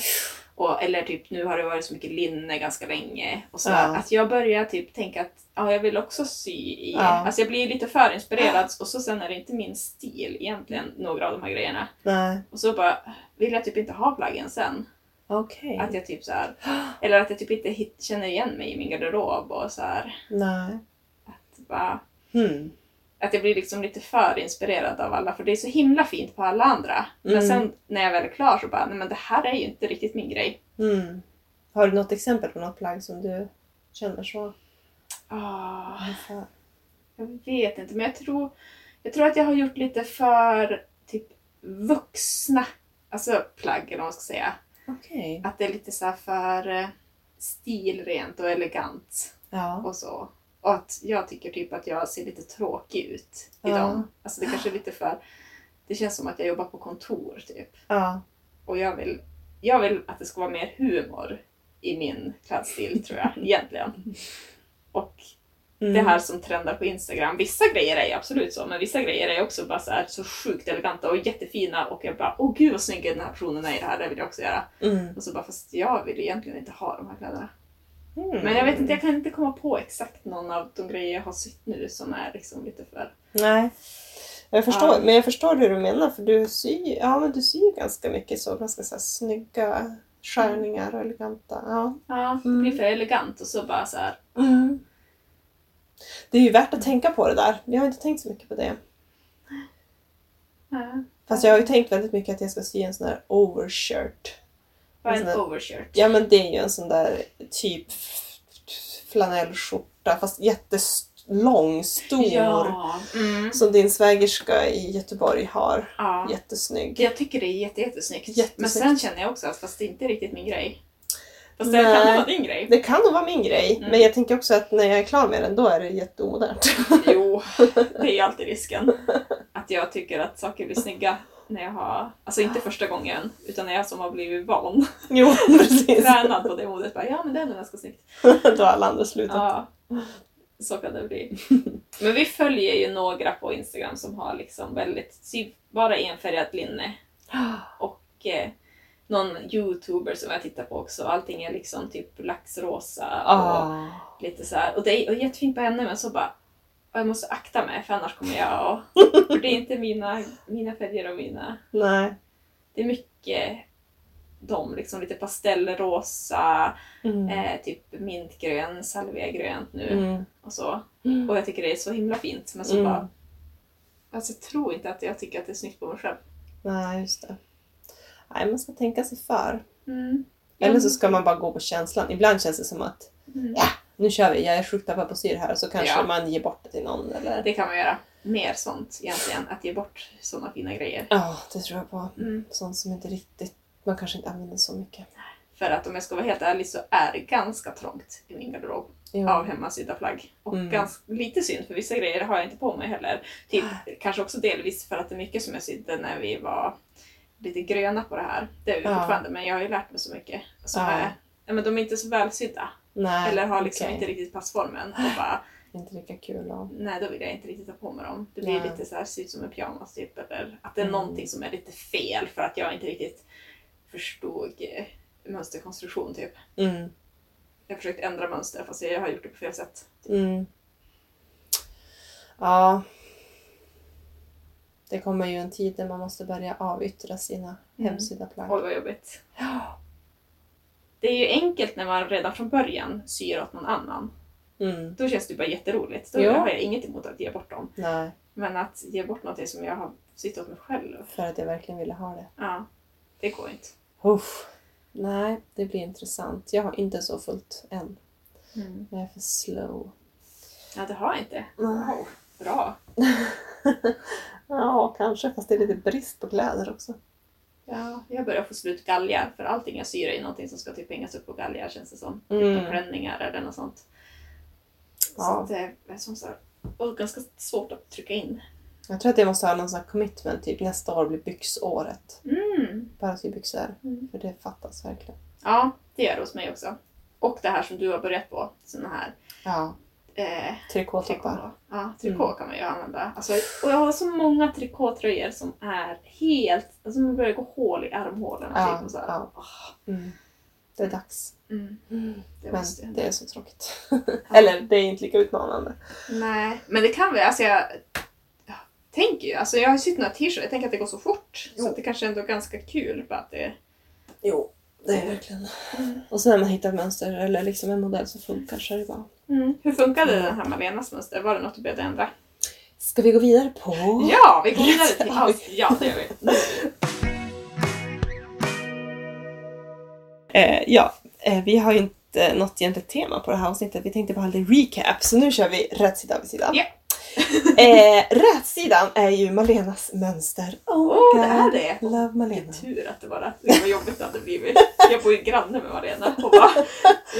Och, eller typ nu har det varit så mycket linne ganska länge. Och så Ja. Att jag börjar typ tänka att ja, jag vill också sy i... Ja. Alltså jag blir lite för inspirerad och så sen är det inte min stil egentligen, några av de här grejerna. Nej, Och så bara vill jag typ inte ha plaggen sen. okej. Att jag typ så här, eller att jag typ inte hit, känner igen mig i min garderob och så här. Nej. Att, bara, Hmm. Att jag blir liksom lite för inspirerad av alla för det är så himla fint på alla andra. Men Mm. sen när jag väl är klar så bara, nej men det här är ju inte riktigt min grej. Hmm. Har du något exempel på något plagg som du känner så inför? jag vet inte, men jag tror, jag tror att jag har gjort lite för typ vuxna alltså plagg eller vad man ska säga. Okej. Att det är lite så här för eh, stilrent och elegant. Ja. och så. Och att jag tycker typ att jag ser lite tråkig ut i Ja. dem. Alltså det kanske är lite för... Det känns som att jag jobbar på kontor typ. Ja. Och jag vill, jag vill att det ska vara mer humor i min klädstil tror jag egentligen. Och Mm. det här som trendar på Instagram. Vissa grejer är ju absolut så, men vissa grejer är också bara så, här, så sjukt eleganta och jättefina och jag bara åh gud vad snygg den här personen är i det här, det vill jag också göra. Mm. Och så bara fast jag vill egentligen inte ha de här kläderna. Mm. Men jag vet inte, jag kan inte komma på exakt någon av de grejer jag har sytt nu som är liksom lite för... Nej. Jag förstår, Ja. men jag förstår hur du menar för du syr, ja, men du syr ganska mycket så, ganska så här, snygga skärningar och eleganta. Ja. Ja, det Mm. blir för elegant och så bara så här. Det är ju värt att tänka på det där. Jag har inte tänkt så mycket på det. Ja. Fast jag har ju tänkt väldigt mycket att jag ska sy en sån där overshirt. Bara En en där- overshirt. Ja men det är ju en sån där typ flanellskjorta fast jättelång, stor. Ja. Mm. Som din svägerska i Göteborg har. ja. Jättesnygg. Jag tycker det är jätte, jättesnyggt. Jättesnyggt. Men sen känner jag också att fast det inte är riktigt min grej. Fast det Nej. kan vara din grej. Det kan nog vara min grej, Mm. men jag tänker också att när jag är klar med den då är det jätteomodernt. Jo, det är alltid risken. Att jag tycker att saker blir snygga när jag har, alltså inte första gången, utan när jag som har blivit van, jo, precis. tränad på det modet. Bara, ja men det är nog ganska snyggt. då har alla andra slutat. Ja, så kan det bli. Men vi följer ju några på Instagram som har liksom väldigt, bara enfärgat linne. Och eh, någon youtuber som jag tittar på också. Allting är liksom typ laxrosa och Ah. lite så här. Och det är och jättefint på henne men så bara Och jag måste akta mig för annars kommer jag att... För det är inte mina, mina färger och mina... Nej. Det är mycket de liksom lite pastellrosa, Mm. eh, typ mintgrön, salviagrönt nu Mm. och så. Mm. Och jag tycker det är så himla fint. Men så Mm. bara... Alltså jag tror inte att jag tycker att det är snyggt på mig själv. Nej, just det. Nej, man ska tänka sig för. Mm. Eller så ska man bara gå på känslan. Ibland känns det som att Mm. ja, nu kör vi, jag är sjukt peppad på att sy det här så kanske Ja. man ger bort det till någon eller... Det kan man göra. Mer sånt egentligen. Att ge bort såna fina grejer. Ja, det tror jag på. Mm. Sånt som inte riktigt, man kanske inte använder så mycket. För att om jag ska vara helt ärlig så är det ganska trångt i min garderob Jo. av hemmasydda plagg. Och Mm. ganska, lite synd för vissa grejer har jag inte på mig heller. Typ, kanske också delvis för att det är mycket som jag sydde när vi var lite gröna på det här. Det är vi Ja. fortfarande men jag har ju lärt mig så mycket. Som Ja. är, ja, men de är inte så välsydda. Nej, eller har liksom okej. inte riktigt passformen. Och bara, Inte lika kul. Och... nej då vill jag inte riktigt ha på mig dem. Det blir Nej. lite så här, ser ut som en pyjamas typ. Eller att det är Mm. någonting som är lite fel för att jag inte riktigt förstod eh, mönsterkonstruktion typ. Mm. Jag har försökt ändra mönster fast jag har gjort det på fel sätt. Mm. Ja. Det kommer ju en tid där man måste börja avyttra sina Mm. hemsydda plagg. Oj vad jobbigt. Ja. Det är ju enkelt när man redan från början syr åt någon annan. Mm. Då känns det bara jätteroligt. Då Ja. har jag inget emot att ge bort dem. Nej, Men att ge bort något som jag har sytt åt mig själv. för att jag verkligen ville ha det. Ja, det går inte. Uff. Nej, det blir intressant. Jag har inte så fullt än. Jag är för slow. Ja, det har inte. Wow, bra. Ja, kanske. Fast det är lite brist på kläder också. Ja, jag börjar få slut galgar för allting jag syr är någonting som ska typ hängas upp på galgar känns det som. Typ Mm. klänningar eller något sånt. Så Ja. att det är som så här, och ganska svårt att trycka in. Jag tror att jag måste ha någon sån här commitment. Typ nästa år blir byxåret. Mm. Bara sy byxor. Mm. För det fattas verkligen. Ja, det gör det hos mig också. Och det här som du har börjat på, såna här Ja. Eh. Ja, trikå Mm. kan man ju använda. Alltså, och jag har så många trikåtröjor som är helt... Alltså man börjar gå hål i armhålorna. Ja, typ, och så här. ja. Mm. Det är dags. Mm, det Men det är så tråkigt. Eller det är inte lika utmanande. Nej, men det kan vi. Alltså jag jag tänker ju, alltså jag har sytt några t-shirts, jag tänker att det går så fort. Jo. Så det kanske ändå är ganska kul. Bara att det, Jo, det är verkligen. Mm. Och sen när man hittar ett mönster eller liksom en modell som funkar så är det bra. Hur funkade den här Malenas mönster? Var det något du behövde ändra? Ska vi gå vidare på? Ja, vi går vidare till allt. Ja, det gör vi. Eh, ja, eh, vi har ju inte något egentligt tema på det här avsnittet. Vi tänkte bara ha lite recap. Så nu kör vi rätt sida vid sida. Ja. eh, rätt sidan är ju Malenas mönster. Oh, Åh, det är det! Love Malena. Vilken tur att det var det. Det var jobbigt det blivit. Jag bor ju granne med Malena och bara...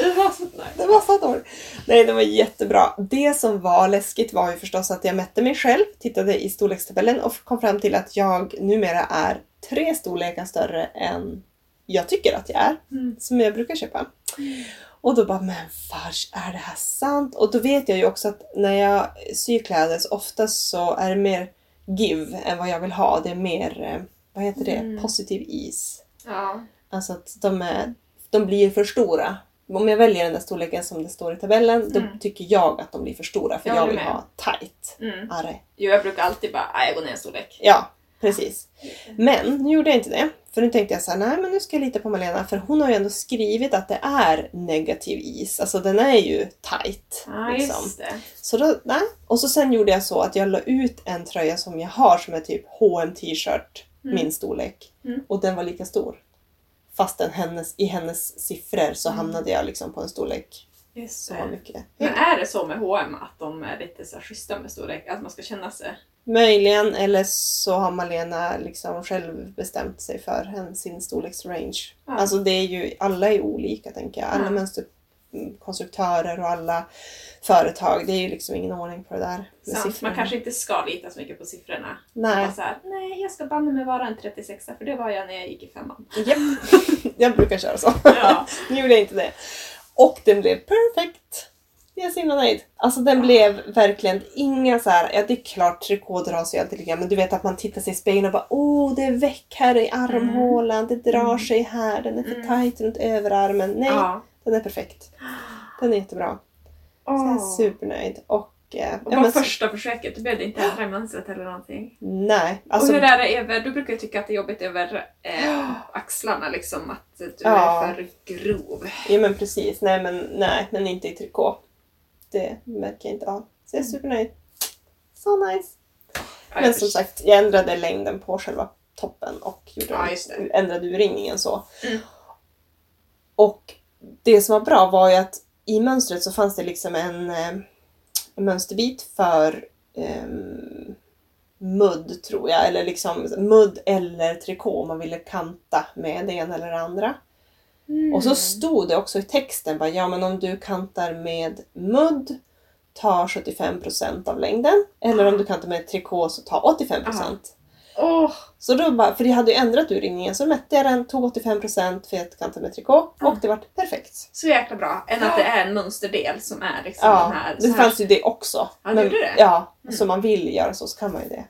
Det var så nice. Det var så dåligt. Nej, det var jättebra. Det som var läskigt var ju förstås att jag mätte mig själv, tittade i storlekstabellen och kom fram till att jag numera är tre storlekar större än jag tycker att jag är, Mm. som jag brukar köpa. Och då bara, men fars, är det här sant? Och då vet jag ju också att när jag syr kläder så oftast så är det mer give än vad jag vill ha. Det är mer, eh, vad heter det, Mm. positive ease. Ja. Alltså att de, är, de blir för stora. Om jag väljer den där storleken som det står i tabellen, då Mm. tycker jag att de blir för stora. För Jag jag vill med. ha tight. Mm. Arre. Jo, jag brukar alltid bara, jag går ner en storlek. Ja, precis. Men nu gjorde jag inte det. För nu tänkte jag så här, nej men nu ska jag lita på Malena. För hon har ju ändå skrivit att det är negativ is. Alltså den är ju tight. Ja, liksom. just det. Så då, nej. Och så sen gjorde jag så att jag la ut en tröja som jag har som är typ H&M t-shirt, Mm. min storlek. Mm. Och den var lika stor. Fastän hennes, i hennes siffror så Mm. hamnade jag liksom på en storlek Just som var det. mycket. Men är det så med H&M att de är lite så här schyssta med storlek? Att man ska känna sig... Möjligen, eller så har Malena liksom själv bestämt sig för sin storleksrange. Ja. Alltså det är ju, alla är olika tänker jag. Alla Ja. mönsterkonstruktörer och alla företag. Det är ju liksom ingen ordning på det där med Sant, siffrorna. man kanske inte ska lita så mycket på siffrorna. Nej. Så här, nej jag ska banne mig vara en 36 för det var jag när jag gick i femman. Japp. jag brukar köra så. Ja. nu gjorde jag inte det. Och den blev perfekt. Jag är så himla nöjd. Alltså den blev verkligen inga så här, ja det är klart trikå drar sig alltid grann, men du vet att man tittar sig i spegeln och bara åh det är väck här i armhålan, det drar Mm. sig här, den är för Mm. tajt runt överarmen. Nej, Ja. den är perfekt. Den är jättebra. Så jag är supernöjd. Och eh, Och ja, men första försöket, blev det inte ändra i mönstret eller någonting. Nej, alltså och hur är det över, du brukar ju tycka att det är jobbigt över eh, axlarna liksom, att du Ja. är för grov. Ja men precis, nej men, nej, men inte i trikå. Det märker jag inte av. Så jag är supernöjd. Så nice. Men som sagt, jag ändrade längden på själva toppen och gjorde Ja, ändrade urringningen så. Mm. Och det som var bra var ju att i mönstret så fanns det liksom en, eh, en mönsterbit för ehm, mudd tror jag, eller liksom mudd eller trikå om man ville kanta med det ena eller det andra. Och så stod det också i texten bara, ja men om du kantar med mudd ta 75% av längden. Eller om du kantar med trikå så ta 85%. Aha. Åh, Så då bara, för jag hade ju ändrat urringningen så mätte jag den, tog 85% för att kanta med trikå Ja. och det vart perfekt. så jäkla bra. Än att det är en mönsterdel som är liksom Ja, den här. det så här. fanns ju det också. Ja, det gjorde det? Ja, Mm. så man vill göra så så kan man ju det.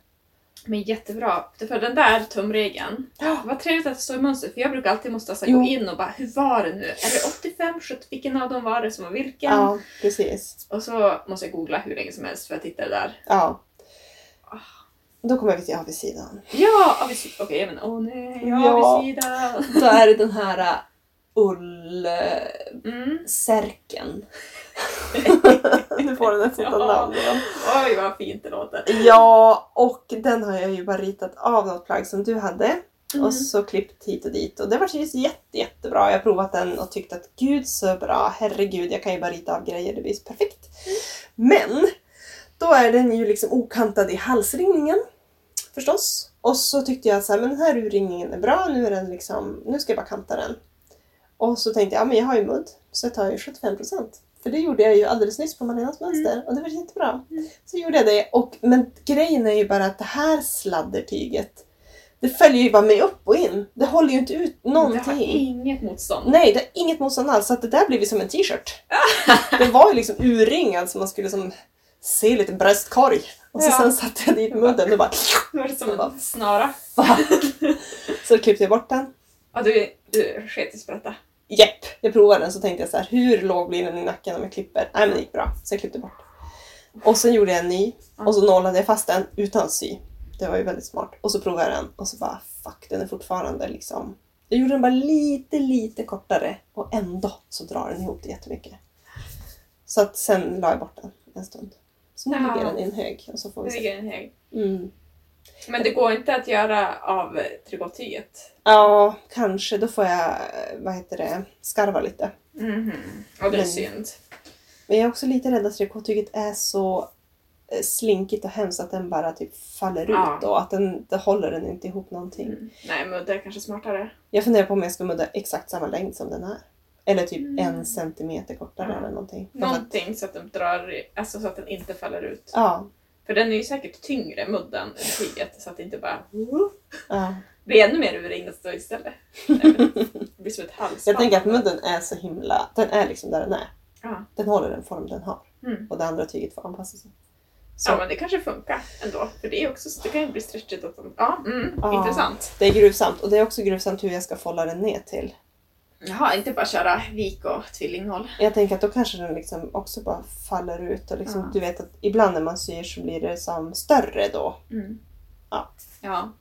Men jättebra. För den där tumregeln, Ja. vad trevligt att det står i mönstret för jag brukar alltid måste Jo. gå in och bara hur var det nu? Är det 85, 70, vilken av dem var det som var vilken? Ja, precis. Och så måste jag googla hur länge som helst för att hitta det där. Ja. Ah. Då kommer vi till avsidan. Ja, avicida. Okej, men åh nej, ja, Ja. avicida. Då är det den här äh, ullsärken. Mm. Nu får den ett sånt Ja. namn igen. Oj, vad fint det låter. Ja, och den har jag ju bara ritat av något plagg som du hade. Mm. Och så klippt hit och dit. Och det var ju jätte, jättebra. Jag har provat den och tyckt att gud så bra. Herregud, jag kan ju bara rita av grejer. Det blir så perfekt. Men, då är den ju liksom okantad i halsringningen. Förstås. Och så tyckte jag att så här, men den här urringningen är bra. Nu är den liksom, nu ska jag bara kanta den. Och så tänkte jag, ja men jag har ju mudd. Så jag tar ju 75%. För det gjorde jag ju alldeles nyss på Malenas mönster. Och det var jättebra. Mm. Så gjorde jag det. Och, men grejen är ju bara att det här sladdertyget det följer ju bara med upp och in. Det håller ju inte ut Det har någonting. inget motstånd. Nej, det är inget motstånd alls. Så att det där blev ju som en t-shirt. det var ju liksom urringad så man skulle som se lite bröstkorg. Och så Ja. sen satte jag dit mudden och bara... Nu var det som en snara. så klippte jag bort den. Ja, du, du sket i sprätta. Jepp, jag provade den så tänkte jag så här, hur låg blir den i nacken om jag klipper? Nej men det gick bra, så jag klippte bort. Och sen gjorde jag en ny och så nålade jag fast den utan att sy. Det var ju väldigt smart. Och så provade jag den och så bara fuck, den är fortfarande liksom... Jag gjorde den bara lite, lite kortare och ändå så drar den ihop det jättemycket. Så att sen la jag bort den en stund. Så nu ligger den i en hög och så får vi se. ligger en hög. Mm. Men det går inte att göra av trikåtyget. Ja, kanske. Då får jag, vad heter det, skarva lite. Mhm. Och det är Men- synd. Men jag är också lite rädd att trikåtyget är så eh, slinkigt och hemskt att den bara typ faller Ja. ut och att den, det håller den inte ihop någonting. Mm. Nej, men det är kanske smartare. Jag funderar på om jag ska mudda exakt samma längd som den här. Eller typ Mm. en centimeter kortare Ja. eller någonting. För att- Någonting så att den drar, alltså så att den inte faller ut. Ja, För den är ju säkert tyngre, mudden, än tyget. Så att det inte bara ja. blir ännu mer urringat då istället. Det blir som ett halsband. Jag tänker att mudden är så himla... Den är liksom där den är. Ja. Den håller den form den har. Mm. Och det andra tyget får anpassa sig. Så ja, men det kanske funkar ändå. För det är också, det kan ju bli stretchigt. Ja, mm, Ja. intressant. det är gruvsamt. Och det är också gruvsamt hur jag ska folla den ner till. Jaha, inte bara köra vik och tvillinghåll. Jag tänker att då kanske den liksom också bara faller ut. Och liksom, Ja. Du vet att ibland när man syr så blir det som större då. Mm. Ja. Ja,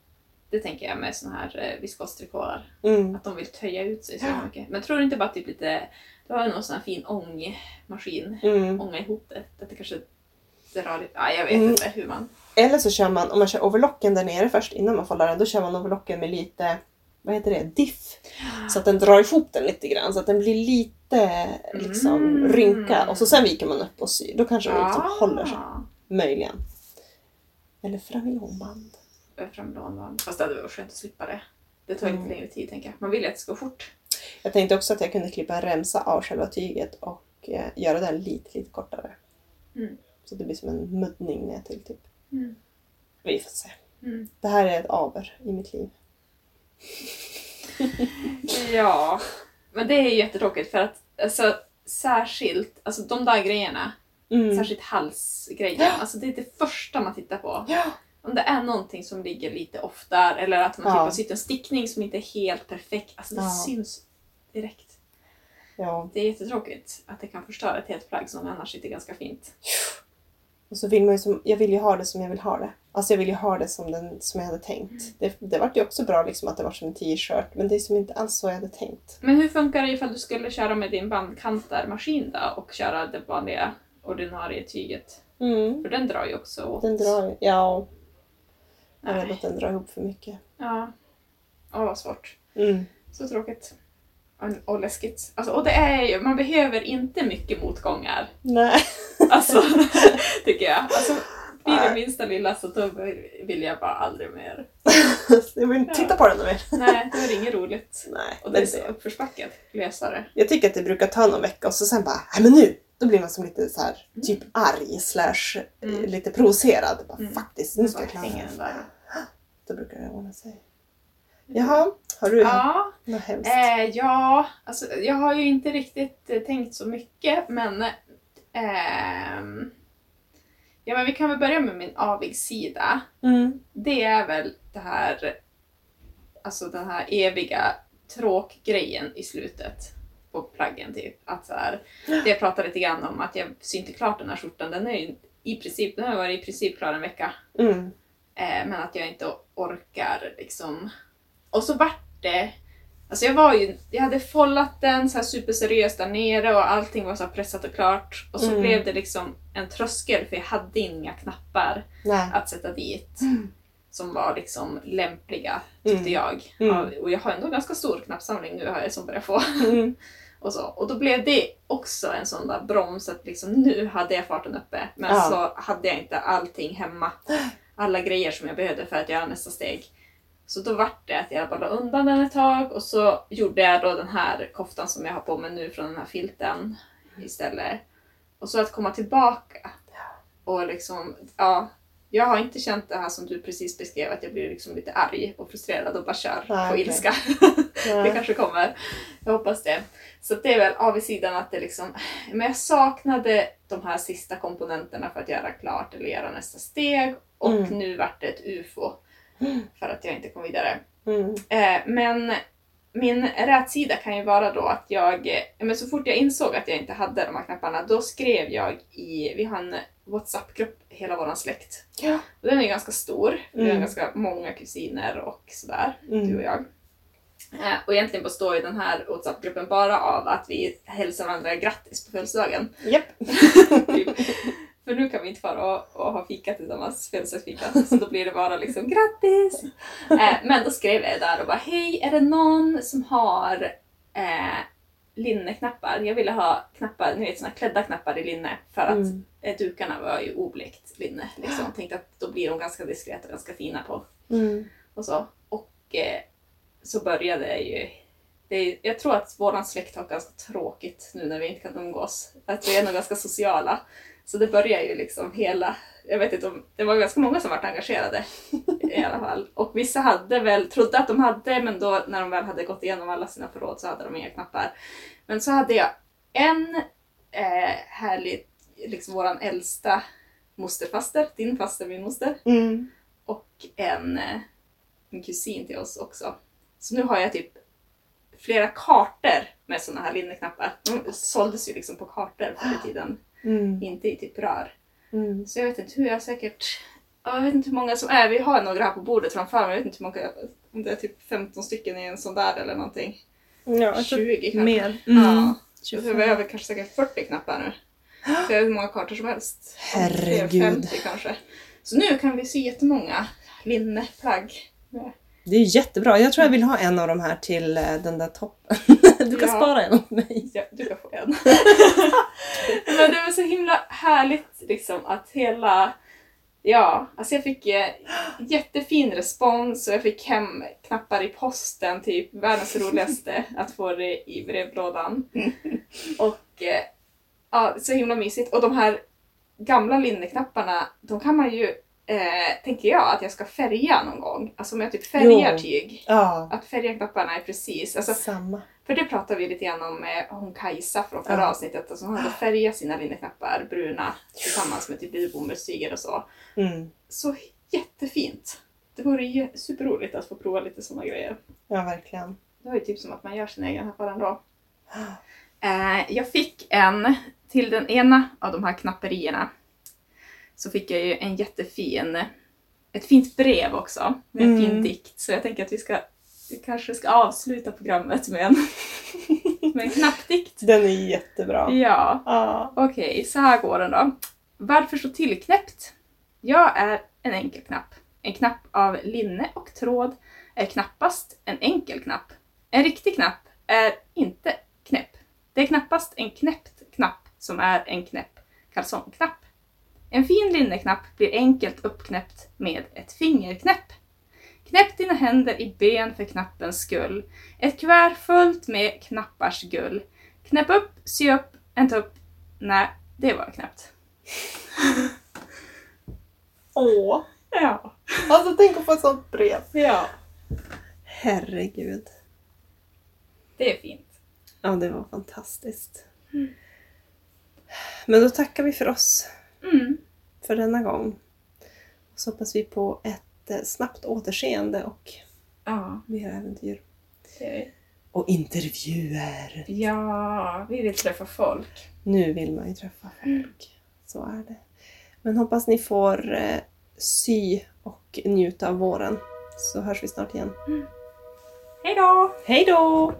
det tänker jag med såna här eh, viskostrikåer. Mm. Att de vill töja ut sig så mycket. Men tror du inte bara typ lite, du har någon sån här fin ångmaskin, Mm. ånga ihop det. Att det kanske drar lite, ja jag vet Mm. inte hur man... Eller så kör man, om man kör overlocken där nere först innan man follar den, då kör man overlocken med lite, vad heter det, diff. Så att den drar ihop den lite grann, så att den blir lite liksom Mm. rynka. Och så sen viker man upp och syr. Då kanske den liksom håller sig. Ah. Möjligen. Eller framilonband. Framlånband. Fast det hade varit skönt att slippa det. Det tar lite Mm. längre tid tänker jag. Man vill ju att det ska gå fort. Jag tänkte också att jag kunde klippa en remsa av själva tyget och eh, göra den lite, lite kortare. Mm. Så det blir som en muddning ner till typ. Mm. Vi får se. Mm. Det här är ett aber i mitt liv. Ja, men det är jättetråkigt för att alltså, särskilt, alltså de där grejerna, Mm. särskilt halsgrejen, alltså det är det första man tittar på. Ja. Om det är någonting som ligger lite off där eller att man Ja. typ har sytt en stickning som inte är helt perfekt, alltså det Ja. syns direkt. ja. Det är jättetråkigt att det kan förstöra ett helt plagg som annars sitter ganska fint. Och så vill man som, jag vill ju ha det som jag vill ha det. Alltså jag vill ju ha det som, den, som jag hade tänkt. Det, det vart ju också bra liksom att det var som en t-shirt men det är som inte alls så jag hade tänkt. Men hur funkar det ifall du skulle köra med din bandkantarmaskin då och köra det vanliga ordinarie tyget? Mm. För den drar ju också åt. Den drar ju, ja. Jag Nej. att den drar ihop för mycket. Ja. Åh, vad svårt. Mm. Så tråkigt. Och, och läskigt. Alltså, och det är ju, man behöver inte mycket motgångar. Nej. Alltså, tycker jag. Alltså, blir det minsta lilla så då vill jag bara aldrig mer. jag vill inte titta på den mer. Nej, det är inget roligt. Nej. Och det är så uppförsbacke det. Jag tycker att det brukar ta någon vecka och så sen bara, nej men nu! Då blir man som lite så här, typ arg slash eh, Mm. lite provocerad. Bara, Mm. Faktiskt, nu ska jag klara det. Då brukar det ordna sig. Jaha, har du Ja, något hemskt? eh, ja alltså, jag har ju inte riktigt eh, tänkt så mycket men ehm, Ja men vi kan väl börja med min avigsida. Mm. Det är väl det här Alltså den här eviga tråkgrejen i slutet på plaggen typ. Att så här, det jag pratade lite grann om att jag syr inte klart den här skjortan. Den är ju i princip, den har varit i princip klar en vecka. Mm. Eh, men att jag inte orkar liksom. Och så vart det, alltså jag var ju, jag hade follat den så här superseriöst där nere och allting var så pressat och klart. Och så Mm. blev det liksom en tröskel för jag hade inga knappar Nej. att sätta dit. Som var liksom lämpliga tyckte Mm. jag. Mm. Ja, och jag har ändå ganska stor knappsamling nu har jag som börjar få. Mm. Och, så. och då blev det också en sån där broms att liksom, nu hade jag farten uppe men Ja. så hade jag inte allting hemma. Alla grejer som jag behövde för att göra nästa steg. Så då vart det att jag bara la undan den ett tag och så gjorde jag då den här koftan som jag har på mig nu från den här filten istället. Och så att komma tillbaka och liksom, ja. Jag har inte känt det här som du precis beskrev, att jag blir liksom lite arg och frustrerad och bara kör Nej, på ilska. Det kanske kommer. Jag hoppas det. Så det är väl avsidan att det liksom... Men jag saknade de här sista komponenterna för att göra klart eller göra nästa steg. Och Mm. nu vart det ett UFO. För att jag inte kom vidare. Mm. Eh, men min rätsida kan ju vara då att jag... eh, Men så fort jag insåg att jag inte hade de här knapparna, då skrev jag i... Vi har en WhatsApp-grupp, hela vår släkt. Ja. Och den är ganska stor. Vi har Mm. ganska många kusiner och sådär Mm. du och jag. Eh, Och egentligen består ju den här WhatsApp-gruppen bara av att vi hälsar varandra grattis på födelsedagen. Japp. Typ. För nu kan vi inte fara och, och ha fika tillsammans, födelsedagsfika, så då blir det bara liksom grattis! Eh, men då skrev jag där och bara hej, är det någon som har eh, linneknappar? Jag ville ha knappar, ni vet såna klädda knappar i linne för att Mm. eh, dukarna var ju oblekt linne. Liksom. Tänkte att då blir de ganska diskreta och ganska fina på Mm. och så. Och eh, så började det ju... Är, jag tror att våran släkt har ganska tråkigt nu när vi inte kan umgås. Att vi är nog ganska sociala. Så det börjar ju liksom hela... Jag vet inte om... Det var ganska många som varit engagerade i alla fall. Och vissa hade väl, trodde att de hade, men då när de väl hade gått igenom alla sina förråd så hade de inga knappar. Men så hade jag en eh, härlig, liksom våran äldsta mosterfaster, din faster, min moster Mm. och en, eh, en kusin till oss också. Så nu har jag typ flera kartor med såna här linneknappar. De såldes ju liksom på kartor förr i tiden, Mm. inte i typ rör. Mm. Så jag vet inte hur jag säkert... ja, Jag vet inte hur många som är. Vi har några här på bordet framför mig. Jag vet inte hur många... Om det är typ 15 stycken i en sån där eller någonting. Ja, jag tror 20 kanske. mer. Ja. Mm. Så vi väl kanske säkert 40 knappar nu. Så jag har hur många kartor som helst. Herregud. 50 kanske. Så nu kan vi sy jättemånga linneplagg. Det är jättebra. Jag tror jag vill ha en av de här till eh, den där toppen. Du kan Ja. spara en åt mig. Ja, du kan få en. Men det var så himla härligt liksom att hela... Ja, alltså jag fick eh, jättefin respons och jag fick hem knappar i posten, typ världens roligaste att få det i brevlådan. Och eh, ja, så himla mysigt. Och de här gamla linneknapparna, de kan man ju, eh, tänker jag, att jag ska färga någon gång. Alltså om jag typ färgar Jo. tyg. Ja, Att färga knapparna är precis, alltså samma. för det pratade vi lite grann om med hon Kajsa från förra Ja. avsnittet. Alltså hon hade färgat sina linneknappar bruna tillsammans med typ bomullstyger och så. Mm. Så jättefint! Det vore ju superroligt att få prova lite sådana grejer. Ja, verkligen. Det var ju typ som att man gör sin egen knappar ändå. Eh, jag fick en till den ena av de här knapperierna. Så fick jag ju en jättefin, ett fint brev också med en fin Mm. dikt. Så jag tänker att vi ska, vi kanske ska avsluta programmet med en, med en knappdikt. Den är jättebra. Ja, Ja. okej, så här går den då. Varför så tillknäppt? Jag är en enkel knapp. En knapp av linne och tråd är knappast en enkel knapp. En riktig knapp är inte knäpp. Det är knappast en knäppt knapp som är en knäpp kalsongknapp. En fin linneknapp blir enkelt uppknäppt med ett fingerknäpp. Knäpp dina händer i ben för knappens skull. Ett kuvert fullt med knappars gull. Knäpp upp, sy upp en tupp. Nej, det var knäppt. Åh. Ja. Alltså tänk att få ett sånt brev. Ja. Herregud. Det är fint. Ja, det var fantastiskt. Men då tackar vi för oss Mm. för denna gång. Så hoppas vi på ett eh, snabbt återseende och Ja, mer äventyr. det. Och intervjuer. Ja, vi vill träffa folk. Nu vill man ju träffa folk. Så är det. Men hoppas ni får eh, sy och njuta av våren. Så hörs vi snart igen. Hej då! Hej då!